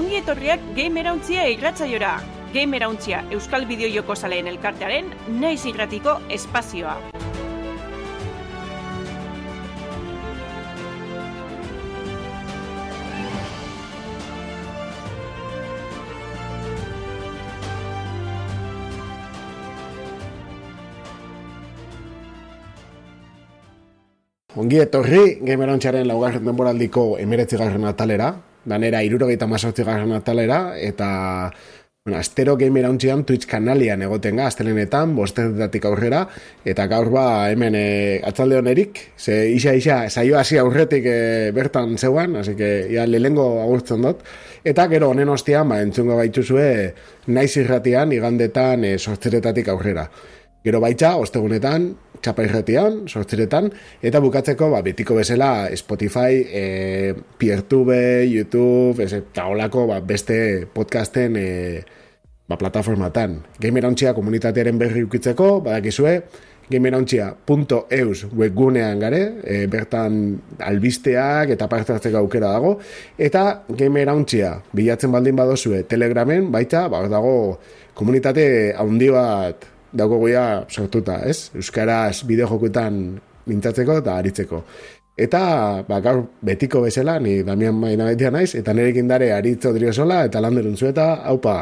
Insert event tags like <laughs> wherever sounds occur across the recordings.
Ongi etorriak Gamerauntzia irratzaiora. Gamerauntzia Euskal Bideojoko Zaleen elkartearen naiz irratiko espazioa. Ongi etorri, gamerontxaren laugarren denboraldiko emeretzi garren atalera, danera irurogeita mazortzi garren atalera, eta bueno, astero gamerontxian Twitch kanalian egoten ga, astelenetan, bostetatik aurrera, eta gaur ba hemen e, atzalde honerik, ze isa isa saio hasi aurretik e, bertan zeuan, así que ya lehengo agurtzen dut, eta gero honen ostian, ba, entzungo gaituzue, naiz irratian, igandetan e, sortzeretatik aurrera. Gero baitza, ostegunetan, txapairretian, sortziretan, eta bukatzeko, ba, betiko bezala, Spotify, e, Peertube, YouTube, ez, eta holako, ba, beste podcasten e, ba, plataformatan. Gamerontxia komunitatearen berri ukitzeko, badakizue, gamerontxia.eus webgunean gare, e, bertan albisteak eta parte hartzeko aukera dago, eta gamerontxia bilatzen baldin badozue telegramen, baita, ba, dago komunitate handi bat dago goia sortuta, ez? Euskaraz bideo jokuetan mintzatzeko eta aritzeko. Eta, ba, gaur betiko bezala, ni Damian Maina betia naiz, eta nerekin dare aritzo driozola, eta landerun zueta, haupa.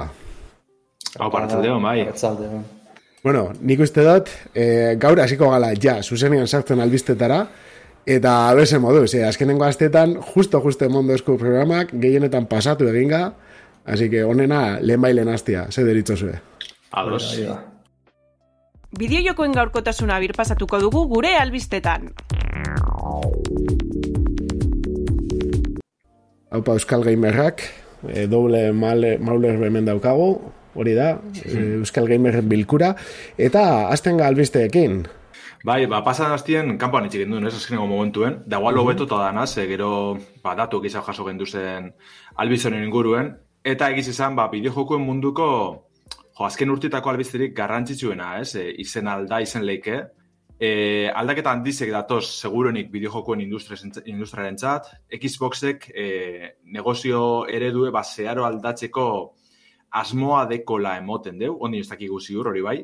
Haupa, ratzaldeo, mai. Bueno, nik uste dut, e, gaur hasiko gala, ja, zuzenean sartzen albistetara, eta abese modu, ze, azkenengo astetan, justo, justo mondo esku programak, gehienetan pasatu eginga, así que onena, lehen bailen hastia, ze deritzo zue. Ados. Bideojokoen gaurkotasuna birpasatuko dugu gure albistetan. Haupa Euskal Gamerrak, e, doble male, mauler bemen daukagu, hori da, e, Euskal Gamerren bilkura, eta azten ga albisteekin. Bai, ba, pasan hastien, kanpoan itxik duen, ez azkeneko momentuen, da igual hobeto uh -huh. danaz, e, gero, ba, datu gizau jaso genduzen albizonen inguruen, eta egiz izan, ba, bideojokuen munduko Jo, azken urtitako albizterik garrantzitsuena, ez? E, izen alda, izen leike. E, aldaketa handizek datoz, segurenik bideojokoen industriaren txat. Xboxek e, negozio eredue ba, zeharo aldatzeko asmoa dekola emoten deu, ondi ez dakik ziur hori bai.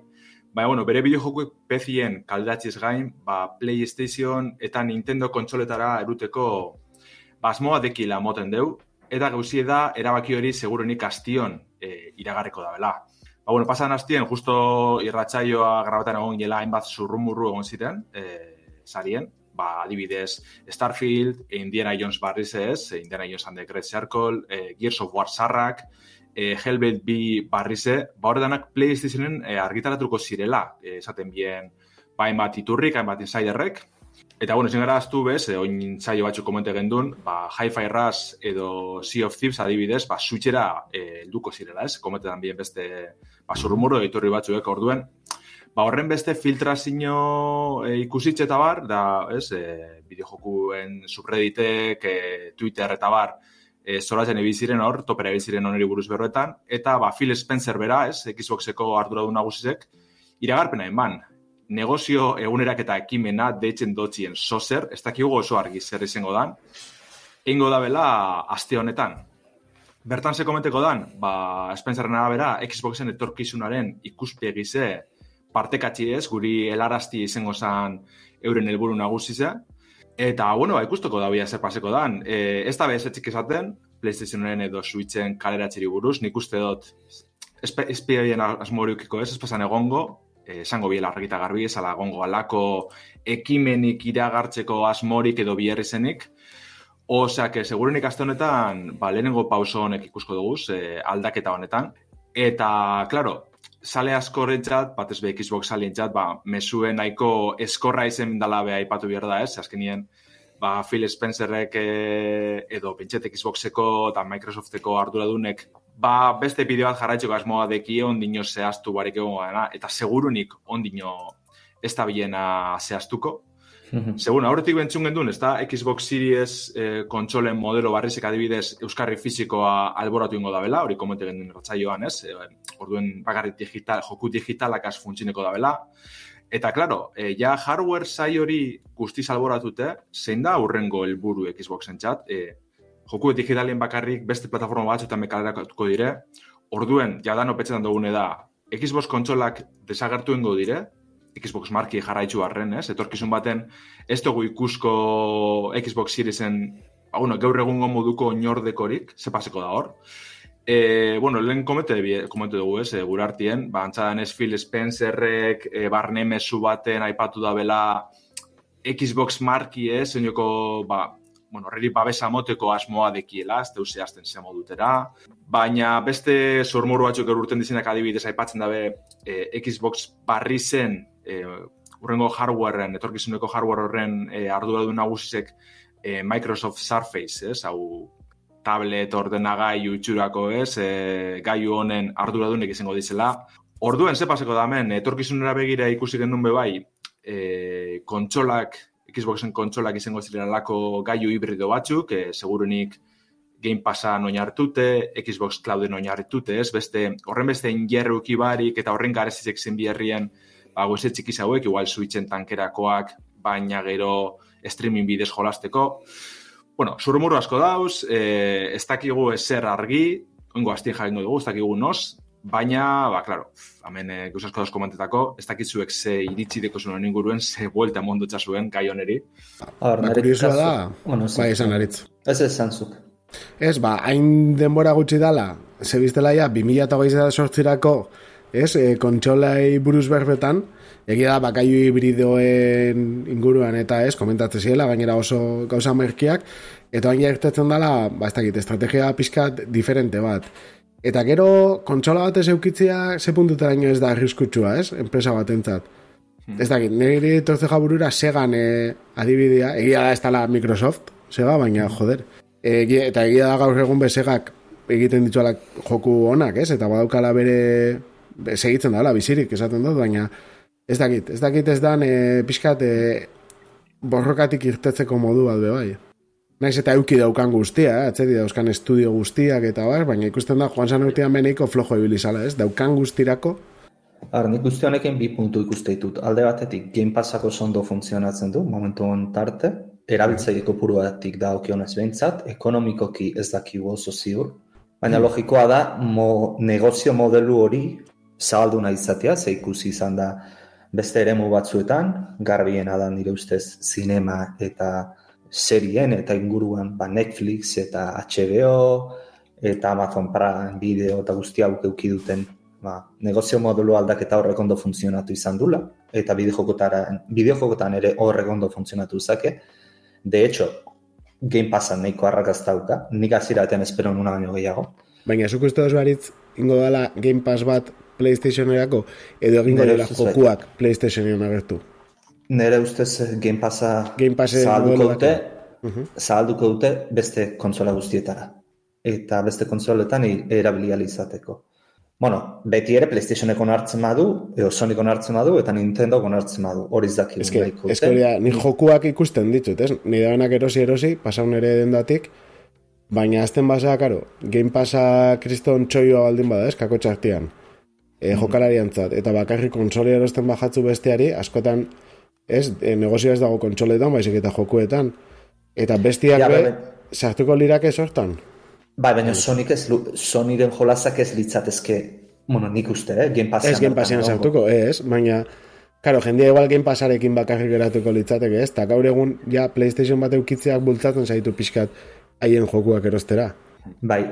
Baina, bueno, bere bideojokoek pezien kaldatziz gain, ba, PlayStation eta Nintendo kontsoletara eruteko ba, asmoa dekila emoten deu. Eta gauzie da, erabaki hori segurenik astion e, iragarreko da bela. Ba, bueno, pasan hastien, justo irratsaioa grabatan egon gela hainbat zurrumurru egon ziren, e, sarien, ba, adibidez, Starfield, Indiana Jones barriz ez, Indiana Jones and the Great Circle, e, Gears of War sarrak, e, Hellblade B barrize, ba, hori PlayStationen e, argitaratuko zirela, e, esaten bien, ba, hainbat iturrik, hainbat insiderrek, Eta, bueno, zingara aztu bez, e, oin zailo batzu komente gendun, ba, Hi-Fi Rush edo Sea of Thieves adibidez, ba, switchera e, duko zirela, ez? Komentetan bien beste, ba, zurrumuro editorri batzuek orduen. Ba, horren beste filtrazio e, ikusitxe eta bar, da, ez, e, bideojokuen subredditek, e, Twitter eta bar, e, zoratzen ebiziren hor, topera ebiziren oneri buruz berroetan, eta, ba, Phil Spencer bera, ez, Xboxeko arduradu nagusizek, iragarpena eman, negozio egunerak eta ekimena deitzen dotzien sozer, ez dakigu oso argi zer izango dan, ingo da bela aste honetan. Bertan ze komenteko dan, ba, Spencerren arabera, Xboxen etorkizunaren ikuspegi ze partekatzi ez, guri helarazti izango zan euren helburu nagusize. Eta, bueno, ba, ikusteko da bia zer paseko dan. E, ez da bez etxik esaten, PlayStationen edo Switchen kaleratzeri buruz, nik uste dut, espien asmoriukiko ez, ez pasan egongo, esango biela argita garbi, ez ala gongo alako ekimenik iragartzeko asmorik edo biherri Osea, que segurenik aste honetan, ba, lehenengo pauso honek ikusko dugu, e, aldaketa honetan. Eta, claro, sale asko rentzat, bat ez be Xbox sale ba, mesuen nahiko eskorra izen dala beha ipatu behar da, ez? Azkenien, ba, Phil Spencerrek e, edo pentset Xboxeko eta Microsofteko arduradunek ba, beste bideo bat jarraitzeko asmoa deki ondino zehaztu barik egon gana, eta segurunik ondino ez da bilena zehaztuko. Segun, aurretik bentzun gendun, ez da Xbox Series eh, kontsolen modelo barrizik adibidez Euskarri fizikoa alboratu ingo da bela, hori komente gendun ratzaioan, ez? E, orduen bakarrik digital, joku digitalak az funtsineko da bela. Eta, klaro, e, ja hardware zai hori guztiz alboratute, zein da aurrengo helburu Xboxen txat, e, joku digitalien bakarrik beste plataforma batzuetan mekaleratuko dire, orduen jadan opetxetan dugune da, Xbox kontsolak desagertu ingo dire, Xbox marki jarraitzu barren, ez? Etorkizun baten, ez dugu ikusko Xbox Seriesen, ba, bueno, gaur egungo moduko oinordekorik, ze paseko da hor. E, bueno, lehen komete, komete dugu, ez, e, gure hartien, ba, antzadan ez Phil Spencerrek, e, barne mesu baten aipatu da bela Xbox marki, ez, zenoko, ba, bueno, horreri babesa moteko asmoa dekiela, ez deuse azten zemo dutera. Baina beste sormuru batzuk urten dizenak adibidez aipatzen dabe e, Xbox barri zen e, urrengo hardwareen, etorkizuneko hardware horren e, ardura du nagusizek e, Microsoft Surface, ez, hau tablet ordenagai utxurako, ez, e, gaiu honen arduradunek izango dizela. Orduen, ze paseko da hemen, etorkizunera begira ikusi gendun bebai, e, kontsolak Xboxen kontsolak izango ziren alako gaiu hibrido batzuk, e, segurunik Game Passa noin hartute, Xbox Clouden noin hartute, ez? Beste, horren beste ingerruk ibarik eta horren garezizek zen biherrien, ba, guze txikiz hauek, igual switchen tankerakoak, baina gero streaming bidez jolasteko. Bueno, surumuru asko dauz, e, ez dakigu ezer argi, ongo asti jarengo dugu, ez dakigu nos, Baina, ba, klaro, hamen e, gauzasko dauz komentetako, ez dakitzuek ze iritsi deko zuen inguruen, ze buelta mondutza zuen gai oneri. Ba, kuriosua da, bueno, ba, esan aritz. Ez ez zantzuk. Ez, ba, hain denbora gutxi dala, ze biztela ja, 2008 sortzirako, ez, e, kontxolai buruz berbetan, egia da, bakaiu hibridoen inguruan eta ez, komentatzen ziela, gainera oso gauza merkiak, eta baina ertetzen dela, ba, ez dakit, estrategia pizkat diferente bat. Eta gero, kontsola bat ez eukitzea, ze puntutera ez da arriskutsua, ez? Enpresa bat entzat. Hmm. Ez dakit, nire torze jaburura segan e, adibidea, egia da ez dala Microsoft, sega, baina, joder. Egi, eta egia da gaur egun bezegak egiten dituala joku onak, ez? Eta badaukala bere segitzen dala, bizirik, esaten dut, baina ez dakit, ez dakit ez dan e, pixkat e, borrokatik irtetzeko modu bat bai. Naiz eta euki daukan guztia, eh? atzeri dauzkan estudio guztiak eta bar, baina ikusten da Juan Sanurtian meneiko flojo ibilizala, ez? Daukan guztirako. Ar, nik guzti honekin bi puntu ikuste ditut. Alde batetik, Game Passako sondo funtzionatzen du, momentu tarte, erabiltzaileko puru batik da okionez behintzat, ekonomikoki ez dakigu oso ziur, baina mm. logikoa da, mo, negozio modelu hori zabaldu nahi izatea, ze ikusi izan da beste eremu batzuetan, garbiena da nire ustez zinema eta serien eta inguruan ba Netflix eta HBO eta Amazon Prime Video eta guzti hau euki duten ba, negozio modulu aldaketa horrek ondo funtzionatu izan dula eta bideojokotan ere horrek ondo funtzionatu zake. De hecho, Game Passan nahiko arrakaztauka, nik aziraten espero nuna baino gehiago. Baina, zuk uste dozu baritz, ingo dela Game Pass bat PlayStationerako, edo egingo dela jokuak PlayStationean agertu? Nere ustez eh, Game Passa Game Pass zahalduko dute, zahalduko dute beste kontsola guztietara. Eta beste kontsoletan erabilia izateko. Bueno, beti ere PlayStationeko hartzen badu, edo Sonic hartzen badu, eta Nintendo hartzen badu. Hori zaki. Ez que, ni jokuak ikusten ditut, ez? Ni da erosi erosi, pasaun ere dendatik, baina azten basa, karo, Game Passa kriston txoioa baldin bada, ez? Kako txartian. E, jokalarian eta bakarri konsoli erosten bajatzu besteari, askotan ez, e, negozio ez dago kontsoletan, baizik eta jokuetan. Eta bestiak ja, be, sartuko lirak ez hortan? Ba, baina Sonic ez, Soniren jolazak ez litzatezke, bueno, nik uste, eh? Game Ez Game Passean sartuko, ez, baina, karo, jendia igual Game Passarekin bakarrik geratuko litzateke, ez, eta gaur egun, ja, PlayStation bat eukitzeak bultzatzen zaitu pixkat haien jokuak erostera. Bai,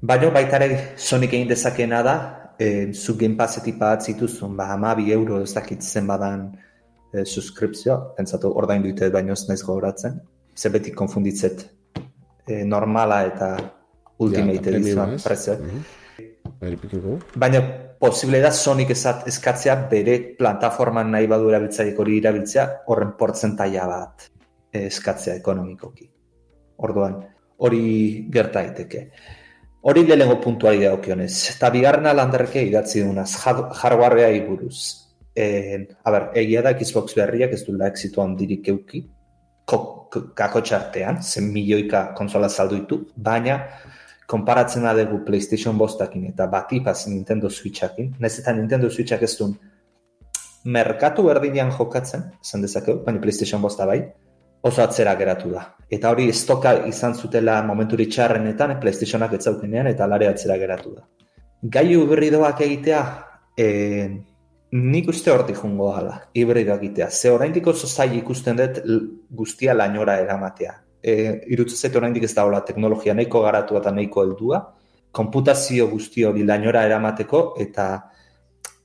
baina baitare Sonic egin dezakena da, eh, zu Game Passetik bat zituzun, ba, ama bi euro ez dakitzen badan, e, suskripzioa, pentsatu ordain dute baino ez naiz gogoratzen, ze beti konfunditzet e, normala eta ultimate ja, edizioan prezioak. Mm. Baina posible da Sonic ezat eskatzea bere plataforman nahi badu erabiltzaiek hori erabiltzea horren portzentaia bat eskatzea ekonomikoki. Orduan, hori gerta daiteke. Hori lehenengo puntuari da okionez. Eta bigarrena landerke idatzi dunaz, hardwarea iburuz eh, a ber, egia da Xbox berriak ez duela exito handirik euki, kako txartean, zen milioika konsola saldu ditu, baina konparatzen dugu PlayStation bostakin eta bat ipaz Nintendo Switchakin, nez eta Nintendo Switchak ez duen merkatu berdinean jokatzen, zen dezakeu, baina PlayStation bosta bai, oso atzera geratu da. Eta hori estoka izan zutela momenturi txarrenetan, PlayStationak ez zaukenean, eta lare atzera geratu da. Gaiu hibridoak egitea, e, nik uste hortik jungo gala, hibridoak egitea. Ze oraindik oso zai ikusten dut guztia lainora eramatea. E, Irutze zait oraindik ez daula teknologia nahiko garatu eta nahiko heldua, konputazio guzti hori lainora eramateko, eta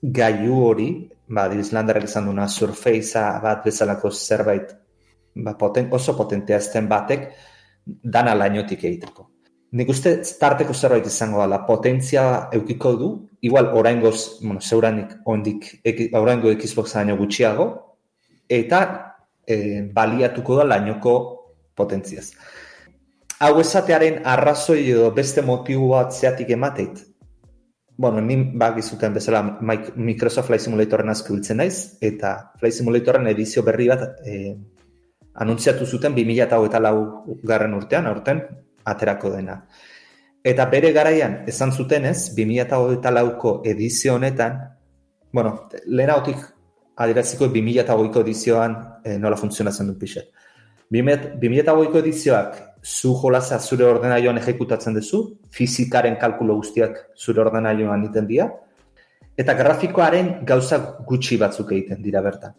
gaiu hori, ba, dirizlandarak izan duna, surfacea bat bezalako zerbait ba, poten, oso potentea ezten batek dana lainotik egiteko. Nik uste starteko zerbait izango dela, potentzia eukiko du, igual oraingoz, bueno, zeuranik ondik, oraingo Xbox baino gutxiago, eta e, baliatuko da lainoko potentziaz. Hau esatearen arrazoi edo beste motibu bat zeatik emateit, bueno, ni bak izuten bezala Microsoft Flight Simulatorren asko naiz, eta Flight Simulatorren edizio berri bat e, anuntziatu zuten 2008 garren urtean, aurten, aterako dena. Eta bere garaian, esan zuten ez, 2008ko edizio honetan, bueno, lehen hautik adiraziko 2008ko edizioan e, nola funtzionatzen du pixet. 2008ko edizioak zu jolaza zure ordenaioan ejekutatzen duzu, fizikaren kalkulo guztiak zure ordenaioan egiten dira, eta grafikoaren gauza gutxi batzuk egiten dira bertan.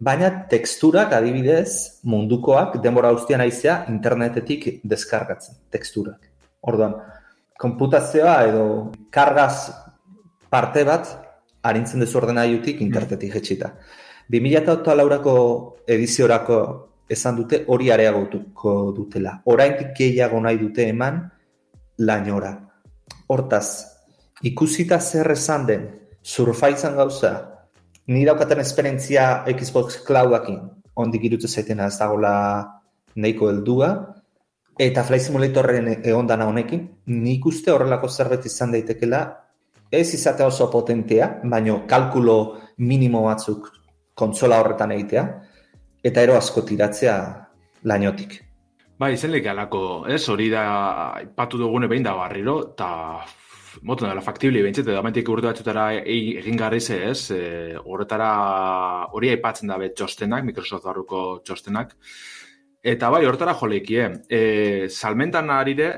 Baina teksturak adibidez mundukoak denbora guztian aizea internetetik deskargatzen, teksturak. Orduan, konputazioa edo kargaz parte bat harintzen dezu ordenaiutik internetetik jetxita. 2008 laurako ediziorako esan dute hori areagotuko dutela. Oraintik gehiago nahi dute eman lainora. Hortaz, ikusita zer esan den, surfaizan gauza, ni daukaten esperientzia Xbox Cloudakin, ondik irutze zaitena ez dagoela nahiko heldua, eta Flight Simulatorren egon dana honekin, nik uste horrelako zerbait izan daitekela, ez izatea oso potentea, baino kalkulo minimo batzuk kontsola horretan egitea, eta ero asko tiratzea lainotik. Bai, zen alako, ez, hori da, ipatu dugune behin da barriro, eta motu dela faktibli behintzat, edo amentik urte batzutara egin garri ze ez, e, horretara hori aipatzen dabe txostenak, Microsoft barruko txostenak, eta bai, horretara joleikie, e, salmentan arire,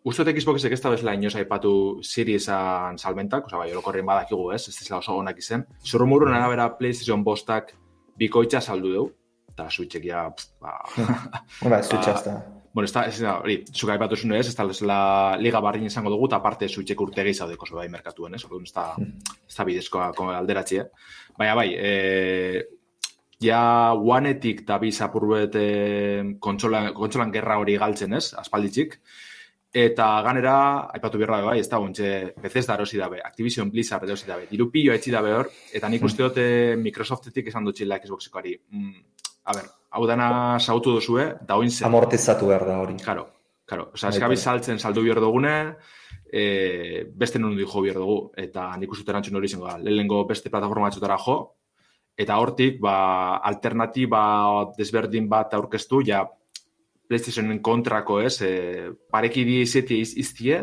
Uste Xboxek ez da bezala inoz aipatu Seriesan salmentak, oza, bai, orokorrien badakigu ez, ez da oso onak izen. Zurrumurun arabera PlayStation bostak bikoitza saldu dugu, eta Switchek ja... Ba, <laughs> Hora, Switch ba, bueno, ez da, ez da, hori, zuka ipatu zuen ez, ez da, la liga barrin izango dugu, eta parte zuitzek urte gehi zaudeko bai merkatuen, ez, orduan, ez da, ez da bidezkoa alderatzi, eh? Baina, bai, e, ja, guanetik da biz apurruet e, kontsolan, kontsolan gerra hori galtzen, ez, aspalditzik, Eta ganera, aipatu birra bai, ez da, ontxe, bezez da erosi dabe, Activision Blizzard erosi dabe, diru pillo etxi dabe hor, eta nik uste dute Microsoftetik esan dutxila Xboxikoari. Mm, a ber, hau dana sautu duzue, da oin zen. Amortizatu behar da hori. Karo, karo. Osa, eskabi saltzen saldu behar dugune, e, beste non jo behar dugu, eta nik uste erantzun hori zengo da. Lehenengo beste plataforma batzutara jo, eta hortik, ba, alternatiba desberdin bat aurkeztu, ja, PlayStationen kontrako, ez, e, pareki di izeti iz, iztie,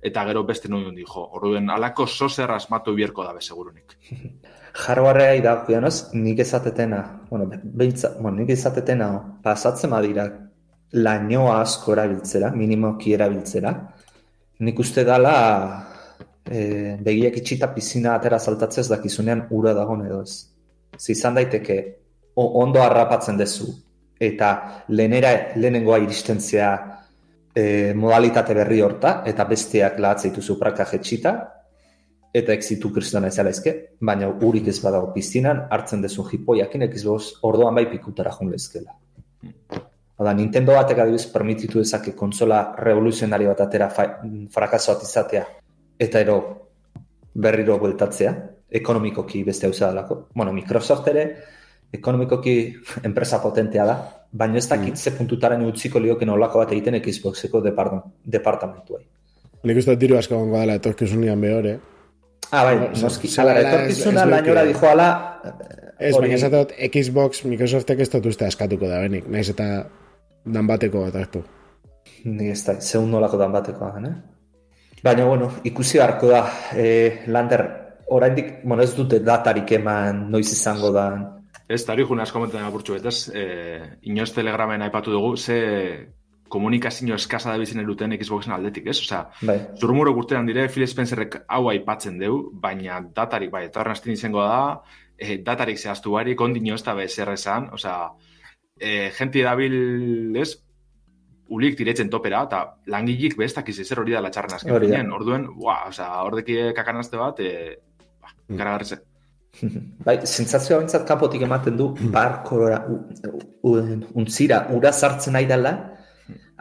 eta gero beste non jo. Orduen, alako sozer asmatu bierko dabe, segurunik. <laughs> hardwarea idakionez, nik ezatetena, bueno, behintza, bueno, nik ezatetena pasatzen badira lainoa asko erabiltzera, minimoki erabiltzera, nik uste dala e, begiak itxita pizina atera saltatzez dakizunean ura dagoen edo ez. Zizan daiteke ondo harrapatzen dezu eta lehenera lehenengoa iristentzea e, modalitate berri horta eta besteak lahatzeitu zupraka jetxita eta exitu kristona ez ezke, baina urik ez badago piztinan, hartzen dezu jipoiakin ekiz boz, ordoan bai pikutara jun lezkela. Oda, Nintendo batek adibiz permititu ezake konsola revoluzionari bat atera frakaso bat izatea, eta ero berriro bueltatzea, ekonomikoki beste hau zadalako. Bueno, Microsoft ere, ekonomikoki <laughs> enpresa potentea da, baina ez dakit mm. ze puntutaren utziko lioken olako bat egiten Xboxeko departamentuai. Nik uste diru asko gongo dela etorkizunian behore, Ah, bai, noski. Ala, etorkizuna lainora dijo ala... Ez, baina esatot, Xbox, Microsoftek ez dut uste askatuko da, benik. Naiz eta dan bateko bat hartu. Ni ez da, zeun nolako dan bateko da, Baina, bueno, ikusi harko da, e, Lander, oraindik, bueno, ez dute datarik eman noiz izango da Ez, tari juna asko menten apurtxu, ez, e, inoz telegramen aipatu dugu, ze komunikazio eskasa da bizin eruten Xboxen aldetik, ez? Osea, Bai. zurumuro gurtean dire, Phil Spencerrek hau aipatzen deu, baina datarik, bai, eta horren astin izango da, e, datarik zehaztu barik, ondino ez da bezer esan, osea, e, jenti dabil, ez, ulik diretzen topera, eta langilik bestak izezer hori da latxarren azken Hori da. Orduen, ua, osea, hordeki kakanazte bat, e, ba, garagarritze. <laughs> Bai, sentsazioa bintzat kanpotik ematen du barkora untzira ura sartzen nahi dela,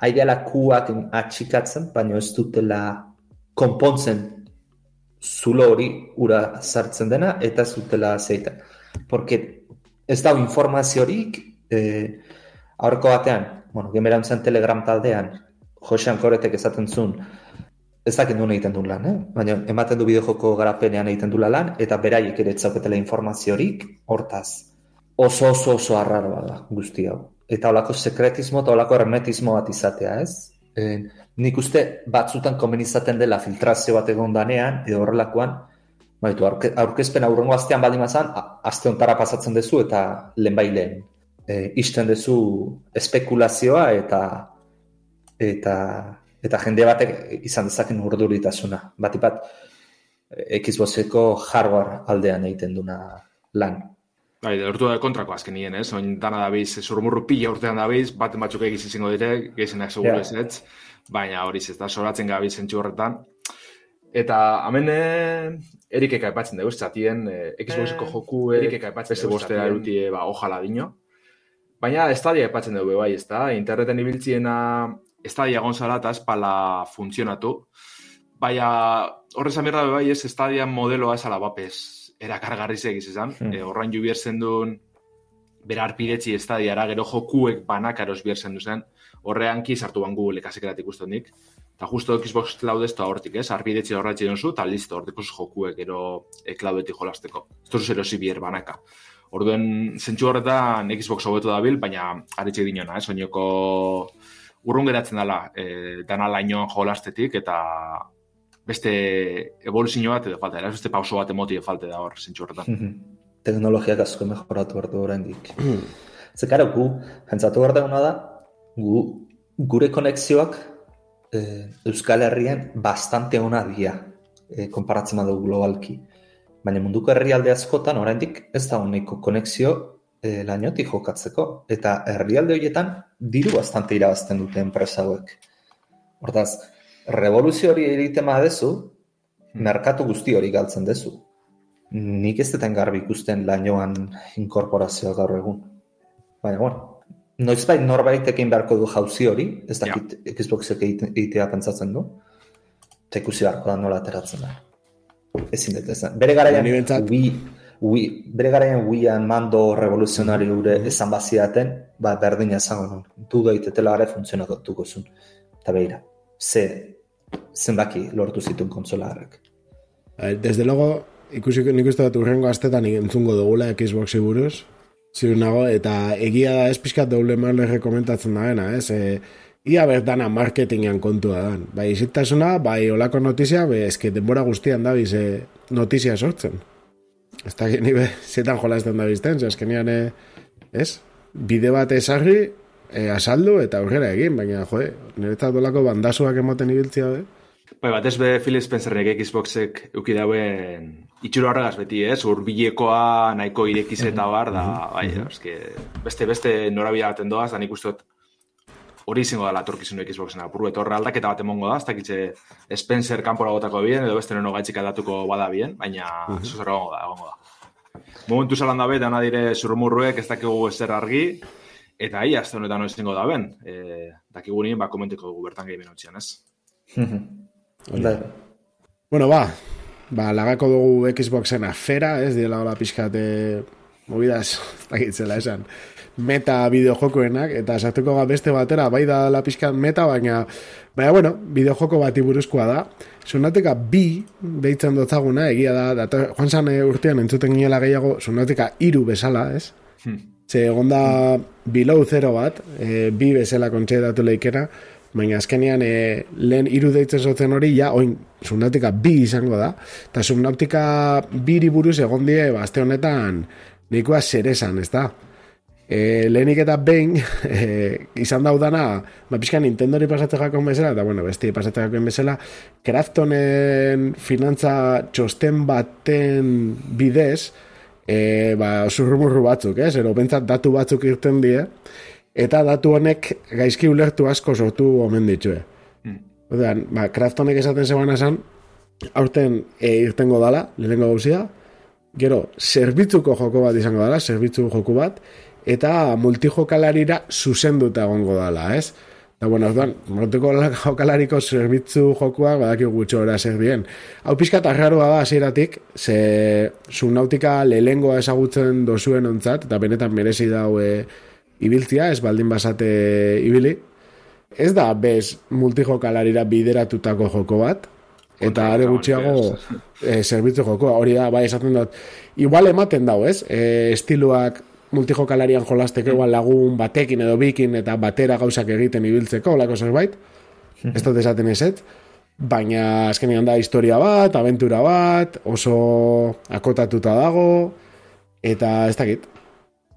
aireala kuak atxikatzen, baina ez dutela konpontzen zulo hori ura sartzen dena eta ez dutela zeita. Porque ez dago informaziorik eh, aurko batean, bueno, gemerantzen telegram taldean, Josean Koretek esaten zuen, ez dakit nuen egiten du lan, eh? baina ematen du bideojoko garapenean egiten du lan, eta beraiek ere etzauketela informaziorik, hortaz. Oso oso oso arraroa da guzti hau. Eta holako sekretismo eta holako hermetismo bat izatea, ez? E, nik uste batzutan komen izaten dela filtrazio bat egon danean, edo horrelakoan, baitu, aurke, aurkezpen aurrengo astean baldin mazan, aste ontara pasatzen dezu eta lehenbailen e, isten dezu espekulazioa eta eta eta jende batek izan dezaken urduritasuna. Bati bat Xboxeko hardware aldean egiten duna lan. Bai, lortu da kontrako azken nien, ez? Oin dana dabiz, zurmurru pila urtean dabiz, bat batzuk egiz izango dire, gehienak seguro Ja. ez baina hori ez da soratzen gabiz zentsu horretan. Eta hemen eh, Erikek aipatzen dugu, zatien, eh, Xboxeko joku Erikek aipatzen beste bostea erutie, ba, ojala dino. Baina estadia aipatzen dugu, bai, ez da, interneten ibiltziena estadia gonzala eta espala funtzionatu. Baina horrez amirra bai ez estadia modeloa esala bapez erakargarri segiz izan. Hmm. E, horrain ju bierzen duen bera arpidetzi estadiara, gero jokuek banakaros bierzen duzen, horrean ki sartu ban Google ikasekeratik ikusten dik. Eta justo Xbox Cloud ez da hortik, ez? Arpidetzi horretxe donzu, eta listo, hortik jokuek gero e, Cloudetik jolasteko. Ez duzu erosi bier banaka. Orduen, zentsu horretan Xbox hobetu dabil, baina aritxe dinona, ez? Oinoko urrun geratzen dela, e, dana lainoan jolastetik, eta beste evoluzio bat edo falta, dela, beste pauso bat emoti falta da hor, zentsu horretan. <laughs> Teknologiak asko mejoratu behar du oraindik. Ze, karo, gu, pentsatu behar duguna da, gu, gure konexioak eh, Euskal Herrian bastante ona dira, eh, konparatzen badu globalki. Baina munduko herrialde askotan oraindik ez da honeko konexio eh, lainotik jokatzeko. Eta herrialde horietan diru bastante irabazten dute enpresa hauek. Hortaz, revoluzio hori egiten badezu, merkatu guzti hori galtzen dezu. Nik ez deten garbi ikusten lainoan inkorporazioa gaur egun. Baina, bueno, noizbait norbaitekin beharko du jauzi hori, ez dakit Xboxek egite- egitea pentsatzen du, eta ikusi beharko da nola ateratzen da. Ezin dut esan. Bere garaian, Ni behintzat- Wii, Wii, bere garaian Wiian mando revoluzionari gure esan baziaten, ba, berdina esango nun. Du daitetela gara funtzionatuko zuen. Eta beira, ze, zenbaki lortu zituen kontsola harrek. A ver, Desde luego, ikusiko nik uste dut urrengo astetan entzungo dugula Xboxi buruz, ziur nago, eta egia da ez pixkat doble marle rekomentatzen daena, ez? E, ia bertana marketingan kontua dan. Bai, izitasuna, bai olako notizia, be, eske denbora guztian da bize notizia sortzen. Ez da geni be, zetan jolazten da bizten, ze azkenian, e, ez? Bide bat esarri, e, asaldu eta aurrera egin, baina, joe, niretzat dolako bandasuak ematen ibiltzia, be? Bai, batez be Phil Spencerrek Xboxek euki dauen itxuro horregaz beti, ez? Urbilekoa nahiko irekiz eta bar, da, bai, eske, beste, beste norabila baten doaz, da nik uste dut hori izango da latorkizun Xboxen apurru, eta horre aldaketa bat emongo da, ez dakitze Spencer kanpora botako bien, edo beste nono gaitxik aldatuko bada bien, baina uh -huh. da, egongo da. Momentu zalan dabe, dana dire zurrumurruek ez dakigu ezer argi, eta ia, azte honetan izango da ben, e, dakigu nien, ba, komentiko dugu bertan gehimen hotxean, ez? <laughs> Da, Bueno, ba, ba, lagako dugu Xboxen afera, ez? Diela hola pixkate movidas, ez <laughs> dakitzela esan, meta bideojokoenak, eta sartuko ga beste batera, bai da la pixkat meta, baina, baina, bueno, bideojoko bati buruzkoa da, Sunatika bi, deitzen dotzaguna, egia da, data, joan zan eh, urtean entzuten ginela gehiago, Sunatika iru bezala, ez? Ze egon da below zero bat, e, bi bezala kontsedatu leikera, baina azkenean e, lehen hiru deitzen zotzen hori, ja, oin, subnautika bi izango da, eta subnautika biri buruz egon die, ba, aste honetan, nikoa zer esan, ez da? E, lehenik eta behin, <laughs> e, izan daudana, ba, pixka Nintendori pasatzen jakon bezala, eta bueno, besti pasatzen jakon bezala, Kraftonen finantza txosten baten bidez, e, ba, surrumurru batzuk, ez? Ero, bentsat datu batzuk irten die, eta datu honek gaizki ulertu asko sortu omen ditue. Hmm. Odean, ba, Kraftonek esaten zegoen esan, aurten e, irtengo dala, lehenengo gauzia, gero, zerbitzuko joko bat izango dala, zerbitzu joko bat, eta multijokalarira zuzenduta egongo dala, ez? Da, bueno, orduan, <laughs> jokalariko zerbitzu jokoa, badaki gutxo ora zer bien. Hau pixka tarraroa da, hasieratik ze subnautika lehengoa ezagutzen dozuen ontzat, eta benetan merezi dau e, ibiltzia, ez baldin basate ibili. Ez da, bez, multijokalarira bideratutako joko bat, eta are gutxiago e, zerbitzu joko, hori da, bai esaten dut, igual ematen dau, ez? E, estiloak multijokalarian jolasteko igual lagun batekin edo bikin eta batera gauzak egiten ibiltzeko, olako zerbait, ez dut esaten ezet, baina azkenean da historia bat, aventura bat, oso akotatuta dago, eta ez dakit,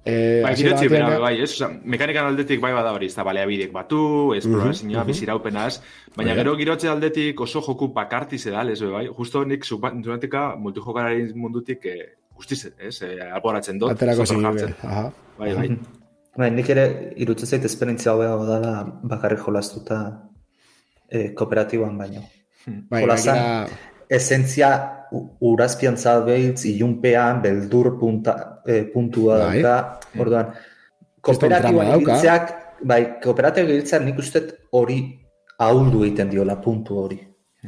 Eh, bai, girotzi, bera, bai, ez, oza, mekanikan aldetik bai bada hori, ez da baleabidek batu, esplorazioa, uh -huh, biziraupenaz, baina gero girotze aldetik oso joku pakarti zedal, ez, bai, justo nik zunatika multijokarari mundutik eh, guztiz, ez, eh, alboratzen dut. Aterako zin, aha. Bai, bai. <laughs> Bai, nik ere irutzen zait esperientzia hau dela bakarrik jolastuta eh, kooperatiboan baino. Hmm. Bai, Jolazan, esentzia urazpian zalbeitz, ilunpean, beldur punta, e, puntua bai. dauka, orduan, kooperatiboan egitzeak, bai, kooperatiboan egitzeak nik uste hori ahuldu egiten diola puntu hori.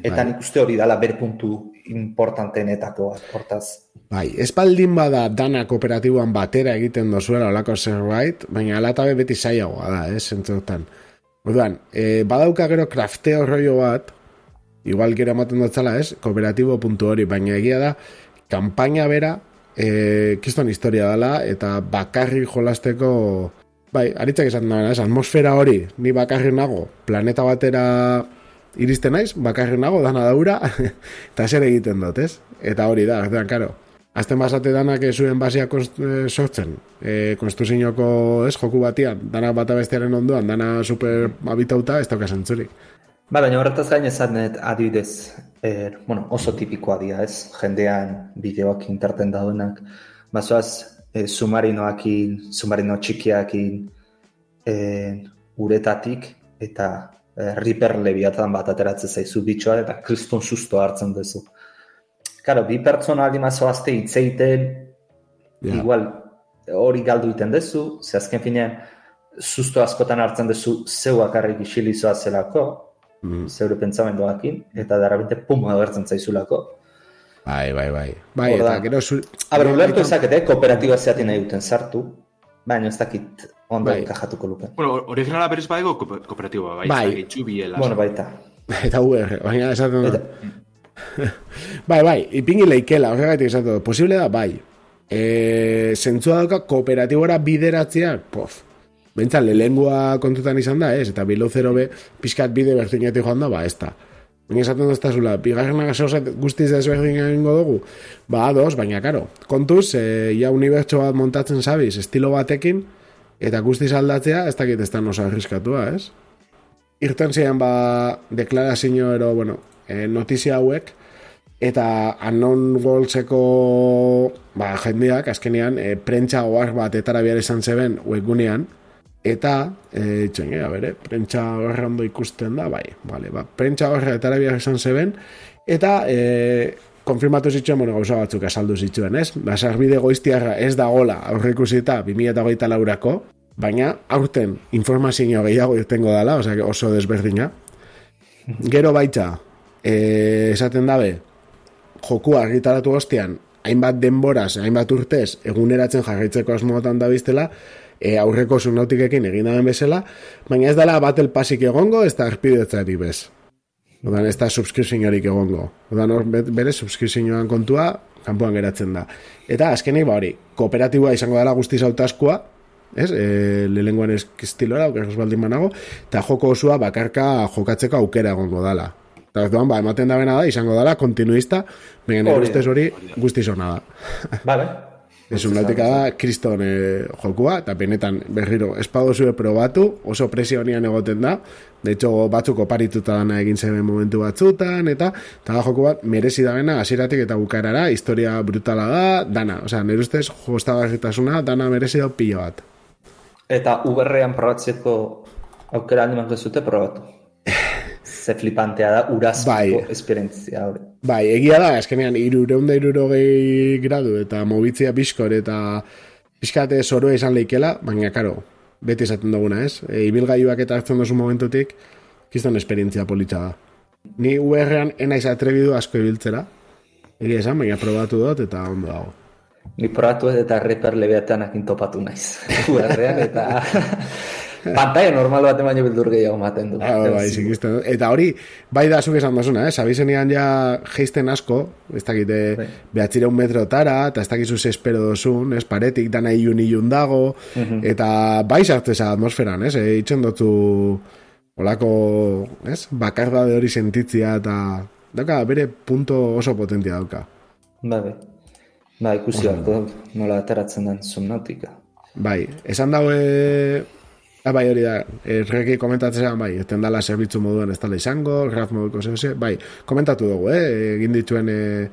Eta bai. nik uste hori dala ber puntu importantenetako hortaz. Bai, espaldin bada dana kooperatiboan batera egiten dozuela olako zerbait, baina alatabe beti zaiagoa da, eh, zentzutan. Orduan, e, badauka gero krafteo rollo bat, igual gero ematen dutzala ez, kooperatibo puntu hori, baina egia da, kampaina bera, e, kiston historia dela, eta bakarri jolasteko, bai, aritzak esan da, ez, atmosfera hori, ni bakarri nago, planeta batera iristen naiz, bakarri nago, dana daura, <laughs> eta zer egiten dut, ez? Eta hori da, ez karo, Azten basate danak zuen basia e, sortzen, e, konstruziñoko ez, joku batian, dana bata bestearen ondoan, dana super abitauta, ez dauka zentzurik. Ba, baina horretaz gain ezanet adibidez, er, bueno, oso tipikoa dira, ez? Jendean bideoak interten daudenak. Bazoaz, e, submarinoakin, submarino txikiakin, e, uretatik, eta e, riper lebiatan bat ateratzen zaizu bitxoa, eta kriston susto hartzen duzu. Karo, bi pertsona aldi mazoazte itzeiten, yeah. igual, hori galdu iten duzu, ze azken finean, susto askotan hartzen duzu zeuak arrik isilizoa zelako, mm. zeure pentsamenduakin, eta darabente pum agertzen zaizulako. Bai, bai, bai. Bai, eta gero zu... Aber, ulertu ezakete, kooperatiba zeatin nahi duten sartu, baina ez dakit ondo bai. kajatuko luken. Bueno, originala berez badego kooperatiba, bai. Bai. Biela, bueno, baita. <laughs> Eta UR, baina esaten dut. <laughs> bai, bai, ipingi leikela, horregatik esaten dut. Posible da, bai. E, zentzua dauka kooperatibora bideratzea, pof, Bentsat, lehengua kontutan izan da, ez? Eta bilo zero be, pixkat bide berdinetik joan da, ba, ez da. Baina esaten dozta zula, bigarren agasoset guztiz ez berdin egingo dugu, ba, ados, baina, karo, kontuz, e, ja unibertso bat montatzen zabiz, estilo batekin, eta guztiz aldatzea, ez dakit ez da nosa arriskatua, ez? Irten ziren, ba, deklarazio ero, bueno, e, notizia hauek, eta anon goltzeko ba, jendeak, azkenean, e, prentsa oar bat etara bihar izan zeben webgunean, Eta, e, txen, ega bere, prentsa horre ondo ikusten da, bai, bale, ba, prentsa horre eta arabiak esan zeben, eta e, konfirmatu zituen, bueno, gauza batzuk asaldu zituen, ez? Ba, sarbide goiztiarra ez da gola aurre ikusita 2008 laurako, baina aurten informazio gehiago irtengo dela, oza, oso desberdina. Gero baitza, e, esaten dabe, joku argitaratu ostean, hainbat denboraz, hainbat urtez, eguneratzen jarraitzeko asmotan da biztela, e, aurreko sunautikekin egin daben bezala, baina ez dela battle passik egongo, ez da arpidetzari bez. Odan, ez da subscriptionarik egongo. Odan, bere subscriptionoan kontua, kanpoan geratzen da. Eta azkenik, ba hori, kooperatiboa izango dela guztiz autaskua, ez, e, lehenguan ez kistilora, okeraz baldin manago, eta joko osua bakarka jokatzeko aukera egongo dela. Eta ez ba, ematen da bena da, izango dela, kontinuista, baina nire ustez hori guztiz hona da. Vale. Ez nautika da, kriston eh, jokua, eta benetan berriro espadozu probatu, oso presio honian egoten da, de hecho batzuk oparituta dana egin zen momentu batzutan, eta eta joku bat merezi da bena, hasieratik eta bukarara, historia brutala da, dana, osea, nire ustez, jostagarritasuna, dana merezi da pilo bat. Eta uberrean probatzeko aukera handi zute probatu ze flipantea da urazko bai. esperientzia hori. Bai, egia da, eskenean, irureunda irurogei gradu eta mobitzia biskor eta pixkate zoroa izan leikela, baina, karo, beti esaten duguna, ez? E, ibilgaiuak eta hartzen duzu momentutik, kizton esperientzia politxa da. Ni UR-ean enaiz atrebidu asko ibiltzera, egia esan, baina probatu dut eta ondo dago. Ni probatu eta reper lebeatan akin topatu naiz. <laughs> UR-ean eta... <laughs> Pantalla normal bat emaino bildur gehiago maten du. Ah, bai, Eta hori, bai da zuk esan dazuna, eh? Sabizenean ja geisten asko, ez dakite, bai. behatzire un metro tara, eta ez dakizu espero dozun, ez paretik, dana iun iun dago, eta bai sartzeza atmosferan, ez? E, itxen dutu olako, ez? Bakarda de hori sentitzia, eta dauka, bere punto oso potentia dauka. Bai, bai. Ba, ikusi hartu, nola ateratzen den zumnautika. Bai, esan daue bai, hori da, erreki komentatzea, bai, eten dala zerbitzu moduan ez dala izango, graf moduko zehose, bai, komentatu dugu, eh, egin dituen eh,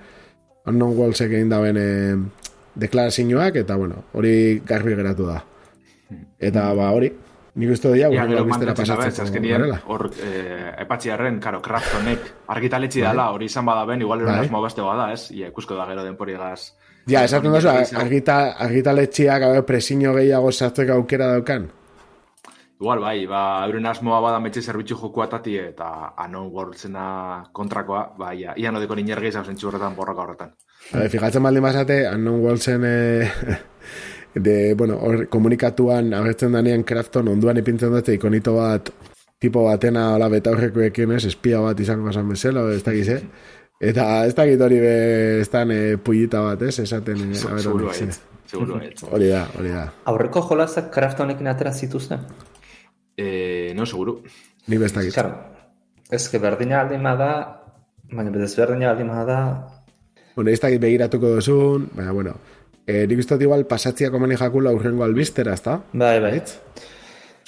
unknown walls egin dauen eh, deklarazioak, eta bueno, hori garbi geratu da. Eta, ba, hori, nik uste dira, ja, gero biztera pasatzen. Azkenien, hor, eh, epatxiarren, karo, kraftonek, argitaletzi bai. dala, hori izan bada ben, igual eron bai. asmo beste bada, ez? Ia, ikusko da gero denpori gaz. Ja, esaten duzu, argitaletxiak, presiño gehiago sartzeko aukera daukan? Igual, bai, ba, euren asmoa bada metxe zerbitzu joku atati eta anon worldsena kontrakoa, bai, ia, ia nodeko ninergei zauzen horretan borroka horretan. Bai, fijatzen baldin bazate, anon worldsen eh, de, bueno, or, komunikatuan agertzen danean krafton onduan ipintzen dute ikonito bat tipo batena hola beta horreko ez, espia bat izango esan bezala, ez da gize. Eta ez da hori be, ez da eh, pullita bat, ez, esaten. Eh, seguro seguro Hori da, hori da. Aurreko jolazak kraftonekin atera zituzten? Eh, no, seguro. Ni besta gizu. Claro. Ez que berdina aldi da, baina bedez berdina aldi da... Bueno, ez da begiratuko duzun, baina, bueno, eh, nik uste igual pasatzia komeni jakula urrengo albistera, ez da? Bai, bai.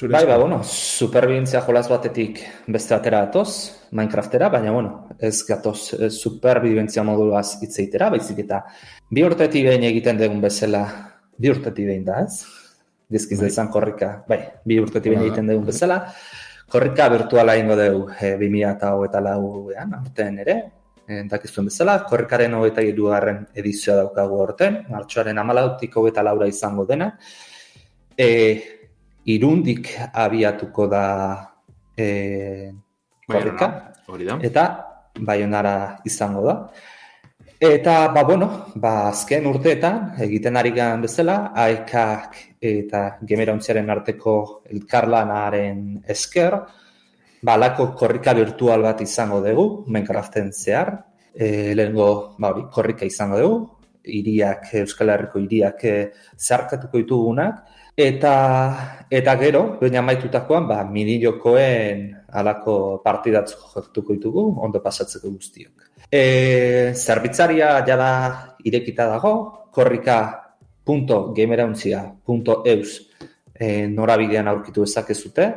bai, bai, bueno, superbientzia jolaz batetik beste atera atoz, Minecraftera, baina, bueno, ez gatoz eh, superbientzia moduluaz itzeitera, baizik eta bi urtetik behin egiten dugun bezala, bi urtetik behin da, ez? Dizkiz bai. izan korrika, bai, bi urtetik baina egiten dugun bezala, korrika virtuala ingo dugu e, 2000 eta hogeta lauean, artean ere, e, dakizuen bezala, korrikaren hogeta irugarren edizioa daukagu orten, martxoaren amalautik hogeta laura izango dena, e, irundik abiatuko da e, korrika, eta baionara izango da. Eta, ba, bueno, ba, azken urteetan, egiten ari gan bezala, aikak eta gemerauntziaren arteko elkarlanaren esker, ba, lako korrika virtual bat izango dugu, Minecraften zehar, e, lehenko, ba, hori, korrika izango dugu, iriak, Euskal Herriko iriak e, zeharkatuko ditugunak, eta, eta gero, baina maitutakoan, ba, mini jokoen alako partidatzu joktuko ditugu, ondo pasatzeko guztiok. E, zerbitzaria jada irekita dago, korrika.gamerauntzia.eus e, norabidean aurkitu ezakezute.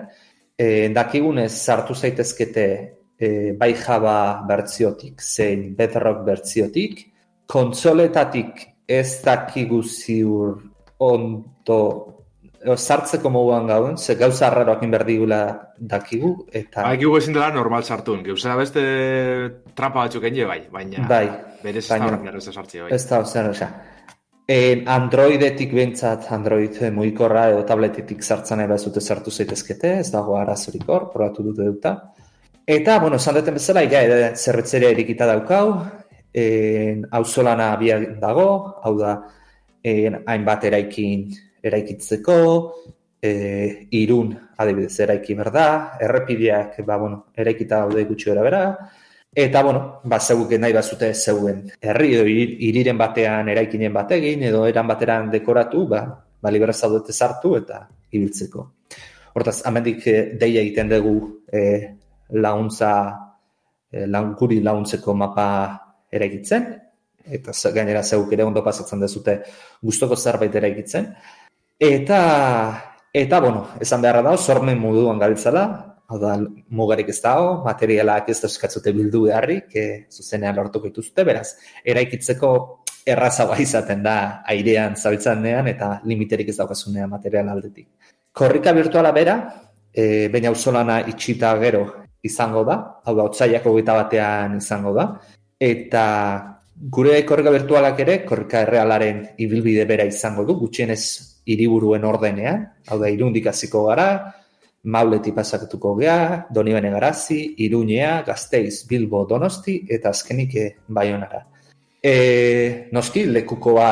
E, dakigunez sartu zaitezkete e, bai jaba bertziotik, zein bedrock bertziotik. Kontsoletatik ez dakigu ziur ondo sartzeko moduan gauden, ze gauza arraroak inberdigula dakigu, eta... Ba, ekigu ezin dela normal sartun, gauza beste trampa batzuk enge bai, baina... Bai, berez baina, ez sartzi bai. Ez da, zer, oza. En Androidetik bentsat, Android mugikorra edo tabletetik sartzen eba zute sartu zaitezkete, ez dago arazorik hor, probatu dute duta. Eta, bueno, esan duten bezala, ja, zerretzeria erikita daukau, en, auzolana abiak dago, hau da, en, hainbat eraikin eraikitzeko, e, irun adibidez eraiki berda, errepideak ba, bueno, eraikita daude gutxi gara bera, eta bueno, ba, zeguken nahi bazute zeuen herri iriren batean eraikinen bategin edo eran bateran dekoratu, ba, ba libera zaudete sartu eta ibiltzeko. Hortaz, amendik e, deia egiten dugu e, launtza, e, lankuri launtzeko mapa eraikitzen, eta gainera zeuk ere ondo pasatzen dezute gustoko zerbait eraikitzen. Eta, eta bueno, esan beharra da, sormen moduan gabiltzala, hau da, mugarik ez dago, materialak ez eskatzute bildu beharrik, e, zuzenean lortuko dituzte, beraz, eraikitzeko errazagoa izaten da airean zabiltzanean eta limiterik ez daukazunean material aldetik. Korrika virtuala bera, e, baina usolana itxita gero izango da, hau da, otzaiako gita batean izango da, eta gure korrika virtualak ere, korrika errealaren ibilbide bera izango du, gutxienez hiriburuen ordenean, hau da, irundik hasiko gara, mauleti pasakatuko gea, doni bene garazi, iruñea, gazteiz, bilbo, donosti, eta azkenik e, baionara. E, noski, lekukoa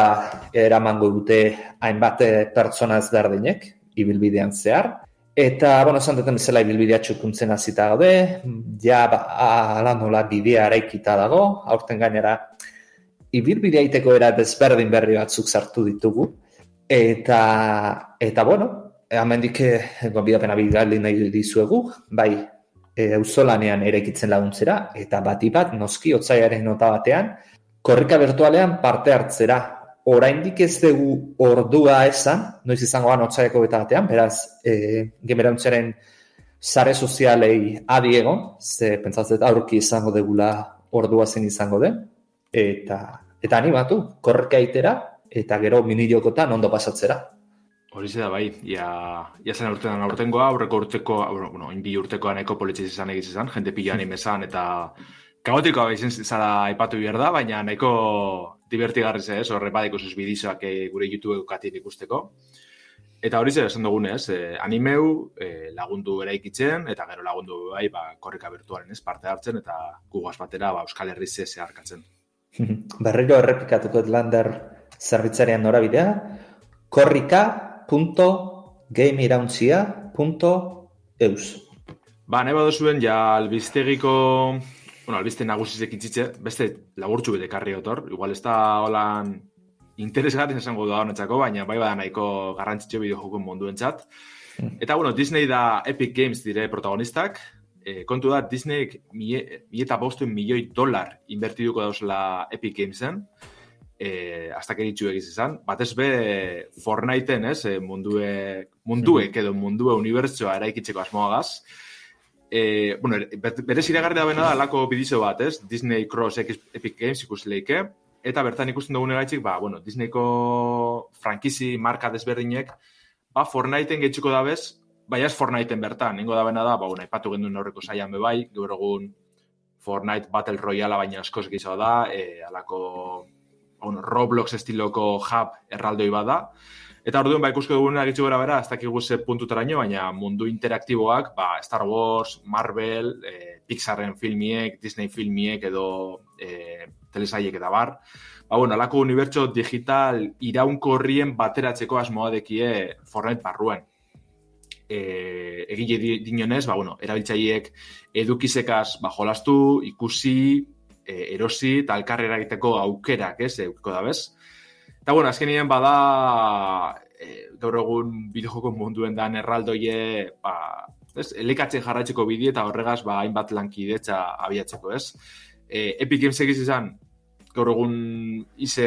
eramango dute hainbat pertsona ezberdinek, ibilbidean zehar, Eta, bueno, esan duten bezala ibilbidea txukuntzen azita gaude, ja, ba, ala nola bidea araikita dago, aurten gainera, ibilbidea iteko era desberdin berri batzuk sartu ditugu, eta, eta bueno, hemendik eh, gonbidapena bigaldi nahi dizuegu, bai, e, auzolanean eraikitzen laguntzera, eta bati bat, noski, otzaiaren nota batean, korrika virtualean parte hartzera, oraindik ez dugu ordua esan, noiz izango gan otzaiako eta batean, beraz, e, gemerantzaren sare sozialei adi egon, ze pentsatzet aurki izango degula ordua zen izango den, eta, eta animatu, korreka itera, eta gero minilokotan ondo pasatzera. Hori da bai, ia, ia zen urtean aurtengoa, aurreko urteko, bueno, inbi urtekoa neko politxiz izan egizizan, jente pila anime <laughs> eta kaotikoa izan zara aipatu behar da, baina nahiko divertigarri ze, ez, horre badiko zuz bidizoak eh, gure YouTube eukatik ikusteko. Eta hori zer esan dugun, ez, eh, animeu eh, lagundu eraikitzen, eta gero lagundu bai, ba, korrika virtualen ez, parte hartzen, eta gugaz batera, ba, Euskal Herri ze zeharkatzen. <laughs> Berriro errepikatuko lander zerbitzarian norabidea, korrika.gameirauntzia.eus Ba, nahi badozuen, ja, albiztegiko bueno, albiste nagusizek itzitze, beste laburtxu bete karri otor, igual ez da holan interesgarri esango da honetxako, baina bai bada nahiko garrantzitxo bideo jokuen munduen txat. Hmm. Eta, bueno, Disney da Epic Games dire protagonistak, e, kontu da, Disney mi, eta bostuen milioi dolar invertiduko dauzela Epic Gamesen, e, hasta keritxu egiz izan, batez be Fortniteen, ez, e, mundue, munduek edo mundue unibertsoa eraikitzeko asmoagaz, e, bueno, bere ziragarri da bena da alako bidizo bat, ez? Disney Cross X Epic Games ikusi leike, eta bertan ikusten dugun eraitzik, ba, bueno, Disneyko frankizi marka desberdinek, ba, Fortniteen getxiko da bez, bai ez Fortniteen bertan, ningo da bena da, ba, bueno, ipatu gendu horreko saian bebai, gaur egun Fortnite Battle Royale baina askoz gizo da, e, alako bueno, Roblox estiloko hub erraldoi bada, Eta orduan ba ikusko dugun agitzu gara bera, ez dakigu ze puntutaraino, baina mundu interaktiboak, ba, Star Wars, Marvel, e, Pixarren filmiek, Disney filmiek edo e, telesaiek eta bar. Ba, bueno, alako unibertso digital iraunkorrien bateratzeko asmoa dekie Fortnite barruen. E, egile dinonez, ba, bueno, erabiltzaileek edukizekaz ba, jolastu, ikusi, e, erosi, eta alkarrera egiteko aukerak, ez, eukiko da bez. Eta, bueno, azkenien bada, e, gaur egun bideojoko munduen dan erraldoie, ba, ez, elikatzen jarratzeko bide eta horregaz, ba, hainbat lankidetza abiatzeko, ez? E, Epic Games egiz izan, gaur egun ize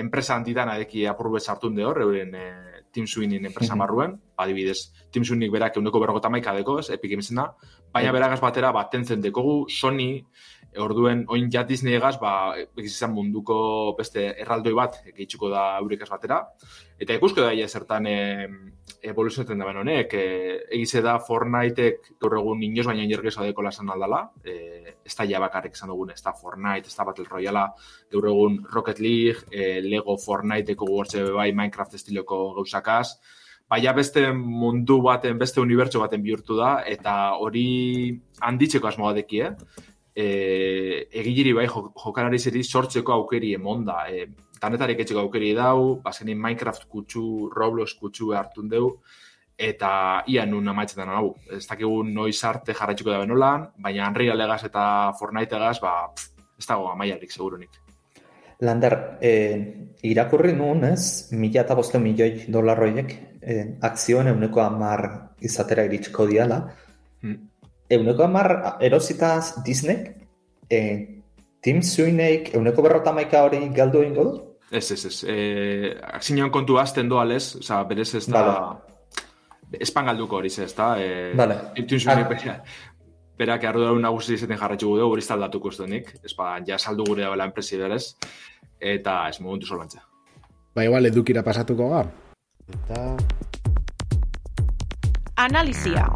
enpresa handitan adeki apurbe sartun de hor, euren e, Team Swingin enpresa marruen, adibidez, Team Swingin berak eundeko berroko tamaika deko, ez, Epic Gamesena, baina beragaz batera, bat tentzen dekogu, Sony, orduen oin ja Disney egaz, ba, izan munduko beste erraldoi bat gehitxuko da eurikaz batera. Eta ikusko da ia zertan e, evoluzioetan da honek, e, egize da Fortniteek gaur egun inoz baina inergeza deko lasan aldala, e, ez da jabakarrik izan dugun, ez da Fortnite, ez da Battle Royale, gaur egun Rocket League, e, Lego Fortniteeko gugortze bai Minecraft estiloko gauzakaz, Baina beste mundu baten, beste unibertso baten bihurtu da, eta hori handitzeko asmoa deki, eh? E, egiliri bai jokalari zeri sortzeko aukeri emonda. E, tanetarik etxeko aukeri dau, bazenin Minecraft kutsu, Roblox kutsu hartun deu, eta ia nun amaitzetan hau. Ez dakigu noiz arte jarraitxiko da benolan, baina Unreal legaz eta Fortnite egaz, ba, ez dago amaiarik segurunik. Lander, eh, irakurri nuen ez, mila eta boste milioi dolarroiek eh, akzioen euneko amar izatera iritsiko diala, hmm euneko amar erositaz Disney, e, Tim Sweeneyk euneko berrota maika hori galdu egin du? Ez, ez, ez. E, Aksinioan kontu azten doa lez, oza, berez ez da... Vale. Espan galduko hori ez da. E, vale. Tim Sweeneyk, ah. berak arru daun nagusi izaten jarratxu gudu, hori zaldatuko ez. Ez ba, ja saldu gure dagoela enpresi berez. Eta ez momentu solantza. Ba, igual, edukira pasatuko ga. Eta... Analizia.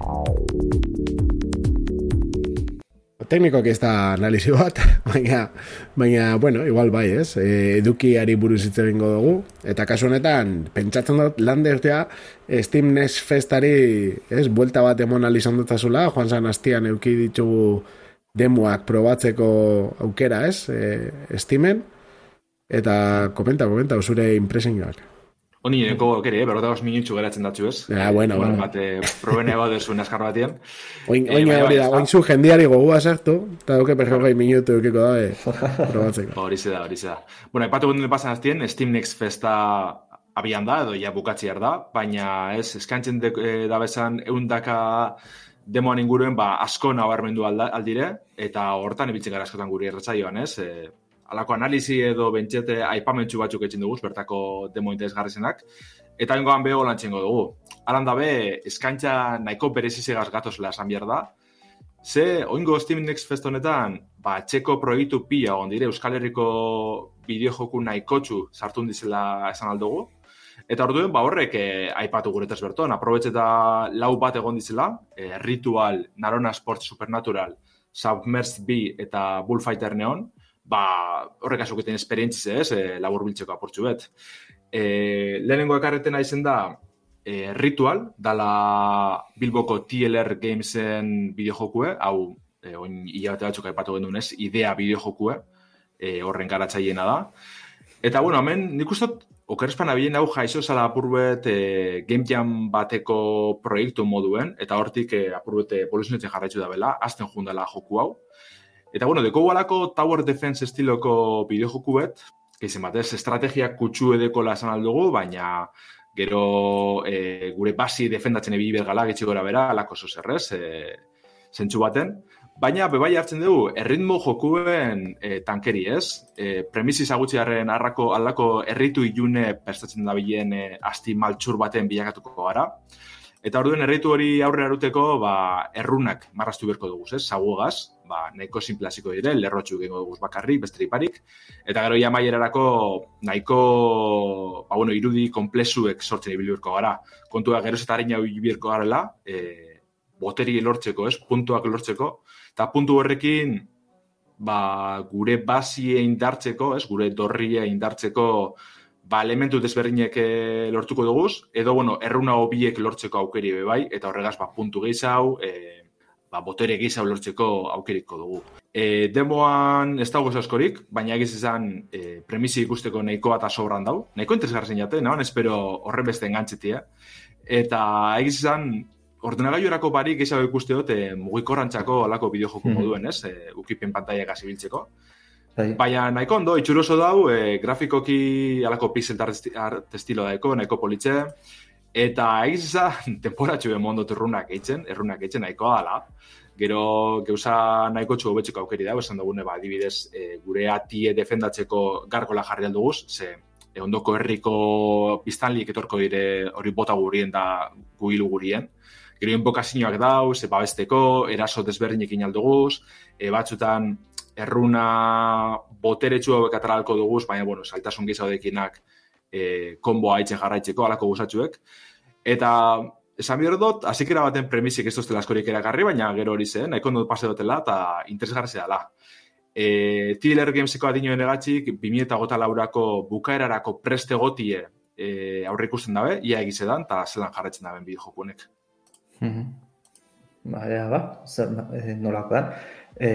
Teknikoak ez da analizi bat, <laughs> baina, baina, bueno, igual bai, ez? E, edukiari buruz hitz egingo dugu, eta kasu honetan, pentsatzen dut, lan dertea, Steam Next Festari, ez, buelta bat emon alizan zula, joan zan hastian euki ditugu demoak probatzeko aukera, ez? E, Steamen, eta komenta, komenta, usure impresioak. Honi neko kere, eh? berrota minutxu geratzen datzu ez. Ja, bueno, bueno. Bat, eh, proben eba dezu naskar batien. <laughs> Oin, eh, oin, hori da, oin zu jendiari gogua sartu, eta duke perrogei minutu eukiko da, <laughs> probatzeko. Hori da, hori da. Bueno, epatu gunden pasan aztien, Steam Next Festa abian da, edo ja bukatziar da, baina ez, eskantzen de, e, da bezan eundaka demoan inguruen, ba, asko nabarmendu aldire, eta hortan ebitzen gara askotan guri erratzaioan, ez? E, alako analizi edo bentxete aipamentsu batzuk etxin dugu, bertako demo interesgarrezenak, eta ingoan beho lantxengo dugu. Alan dabe, eskaintza nahiko berezizegaz gatozela esan behar da, ze, oingo Steam Next Fest honetan, ba, txeko proiektu pila dire Euskal Herriko bideojoku nahiko txu sartu dizela esan aldugu, Eta orduen, ba horrek eh, aipatu guretaz berton, aprobetxeta lau bat egon dizela, eh, Ritual, Narona Sports Supernatural, Submerged B eta Bullfighter Neon, ba, horrek asoketen esperientziz ez, e, labur biltzeko aportxu bet. E, lehenengo ekarretena izen da, e, Ritual, dala Bilboko TLR Gamesen bideojokue, hau, e, oin hilabete batzuk aipatu genuen ez, idea bideojokue, e, horren garatzaiena da. Eta, bueno, hemen, nik uste, okerespan abien hau jaixo zala apurbet e, Game Jam bateko proiektu moduen, eta hortik e, apurbet evoluzionetzen jarraitzu da bela, azten jundela joku hau. Eta bueno, deko gualako Tower Defense estiloko bideojoku bet, geizen batez, estrategia kutsu edeko esan aldugu, baina gero e, gure basi defendatzen ebi bergala getxe gora bera, alako zozerrez, e, zentsu baten. Baina, bebai hartzen dugu, erritmo jokuen e, tankeri ez, e, premisi zagutzi harren arrako aldako erritu ilune prestatzen da bilen e, asti maltsur baten bilakatuko gara. Eta orduen erritu hori aurre aruteko, ba, errunak marrastu berko dugu, ez? Zaguagaz, ba, nahiko simplaziko dire, lerrotxu gengo dugu bakarrik, besteri Eta gero ja maierarako nahiko, ba, bueno, irudi komplezuek sortzen ibilurko gara. Kontua gero eta harina ibilurko garela, e, boteri lortzeko, ez? Puntuak lortzeko. Eta puntu horrekin, ba, gure basie indartzeko, ez? Gure dorria indartzeko, ba, elementu desberdinek eh, lortuko dugu, edo, bueno, erruna hobiek lortzeko aukeri bai, eta horregaz, ba, puntu gehiago, e, ba, botere gehiago lortzeko aukeriko dugu. E, demoan ez dago askorik, baina egiz izan e, premisi ikusteko nahikoa eta sobran dau. Nahiko interesgarzen jate, nahan espero horren beste engantzetia. Eta egiz izan, ordenagailuerako barik gehiago ikuste dut e, mugikorrantzako alako bideojoko mm moduen, ez? E, ukipen pantaiak azibiltzeko. Bai. Baina nahiko ondo, itxuroso dau, e, grafikoki alako pixel art estilo daiko, nahiko politxe, eta egiz eza, <laughs> temporatxu ben mondo errunak eitzen, errunak eitzen nahiko ala. Gero, geuza nahiko txugo betxeko aukeri da, esan dugune, ba, dibidez, e, gure atie defendatzeko gargola jarri alduguz, ze e, ondoko herriko biztanlik etorko dire hori bota gurien da guilu gurien. Gero, inbokazioak dau, ze babesteko, eraso desberdinekin alduguz, e, batzutan, erruna botere txua bekataralko duguz, baina, bueno, saltasun gizaudekinak e, konboa haitxe jarraitzeko, alako gusatxuek. Eta, esan bihar dut, azikera baten premisik ez duztela askorik erakarri, baina gero hori zen, nahiko dut pase dutela, eta interesgarri dela. E, Tiller Gameseko adinoen egatxik, 2008 laurako bukaerarako preste gotie e, aurre ikusten dabe, ia egizedan, eta zelan jarraitzen daben bideo jokunek. Mm -hmm. Ba, zer, eh, nolako da. E,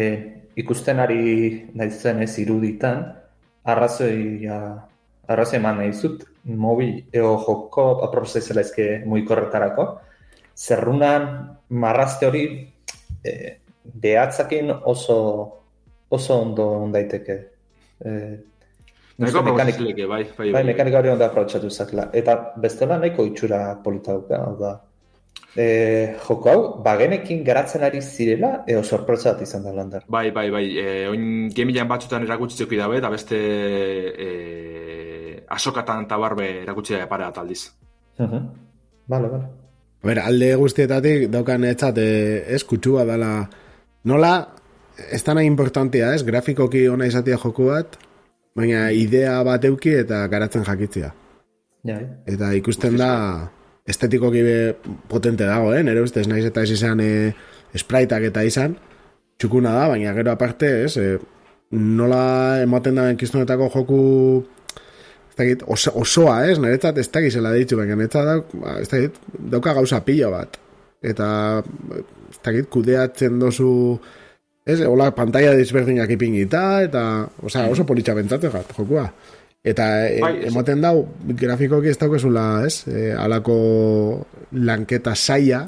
ikusten ari naizen ez iruditan, arrazoi, ja, arrazoi eman nahi zut, mobi eo joko aproposaizela ezke muikorretarako, zerrunan marrazte hori e, behatzakin oso oso ondo ondaiteke. E, Nahiko mekanik, bai, bai, bai. Bai, mekanika hori ondo aprobetsatu zakela. Eta bestela nahiko itxura polita da. E, joko hau, bagenekin garatzen ari zirela, eo sorpresa bat izan da lander. Bai, bai, bai. E, oin gemilean batzutan erakutsitzeko dabe, eta beste e, asokatan eta barbe erakutsi da pare bat aldiz. Uh -huh. Vale, vale. A ber, alde guztietatik daukan etzat eh, ez kutsua dela nola ez da nahi importantia ez grafikoki ona izatea joku bat baina idea bat euki eta garatzen jakitzia Ja, eh? eta ikusten da estetikoki be potente dago, eh? nire ustez naiz eta ez izan e, spriteak eta izan txukuna da, baina gero aparte ez, e, nola ematen da enkiztunetako joku ez dakit, oso, osoa, ez, niretzat ez dakit zela ditzu, baina niretzat da, ba, ez dakit, dauka gauza pilo bat. Eta, ez dakit, kudeatzen dozu, ez, hola, pantalla desberdinak ipingita, eta, osea, oso politxa bentzatzen gat, jokua. Eta e, Bai, ematen dau, grafikoki ez daukezula, ez, e, alako lanketa saia,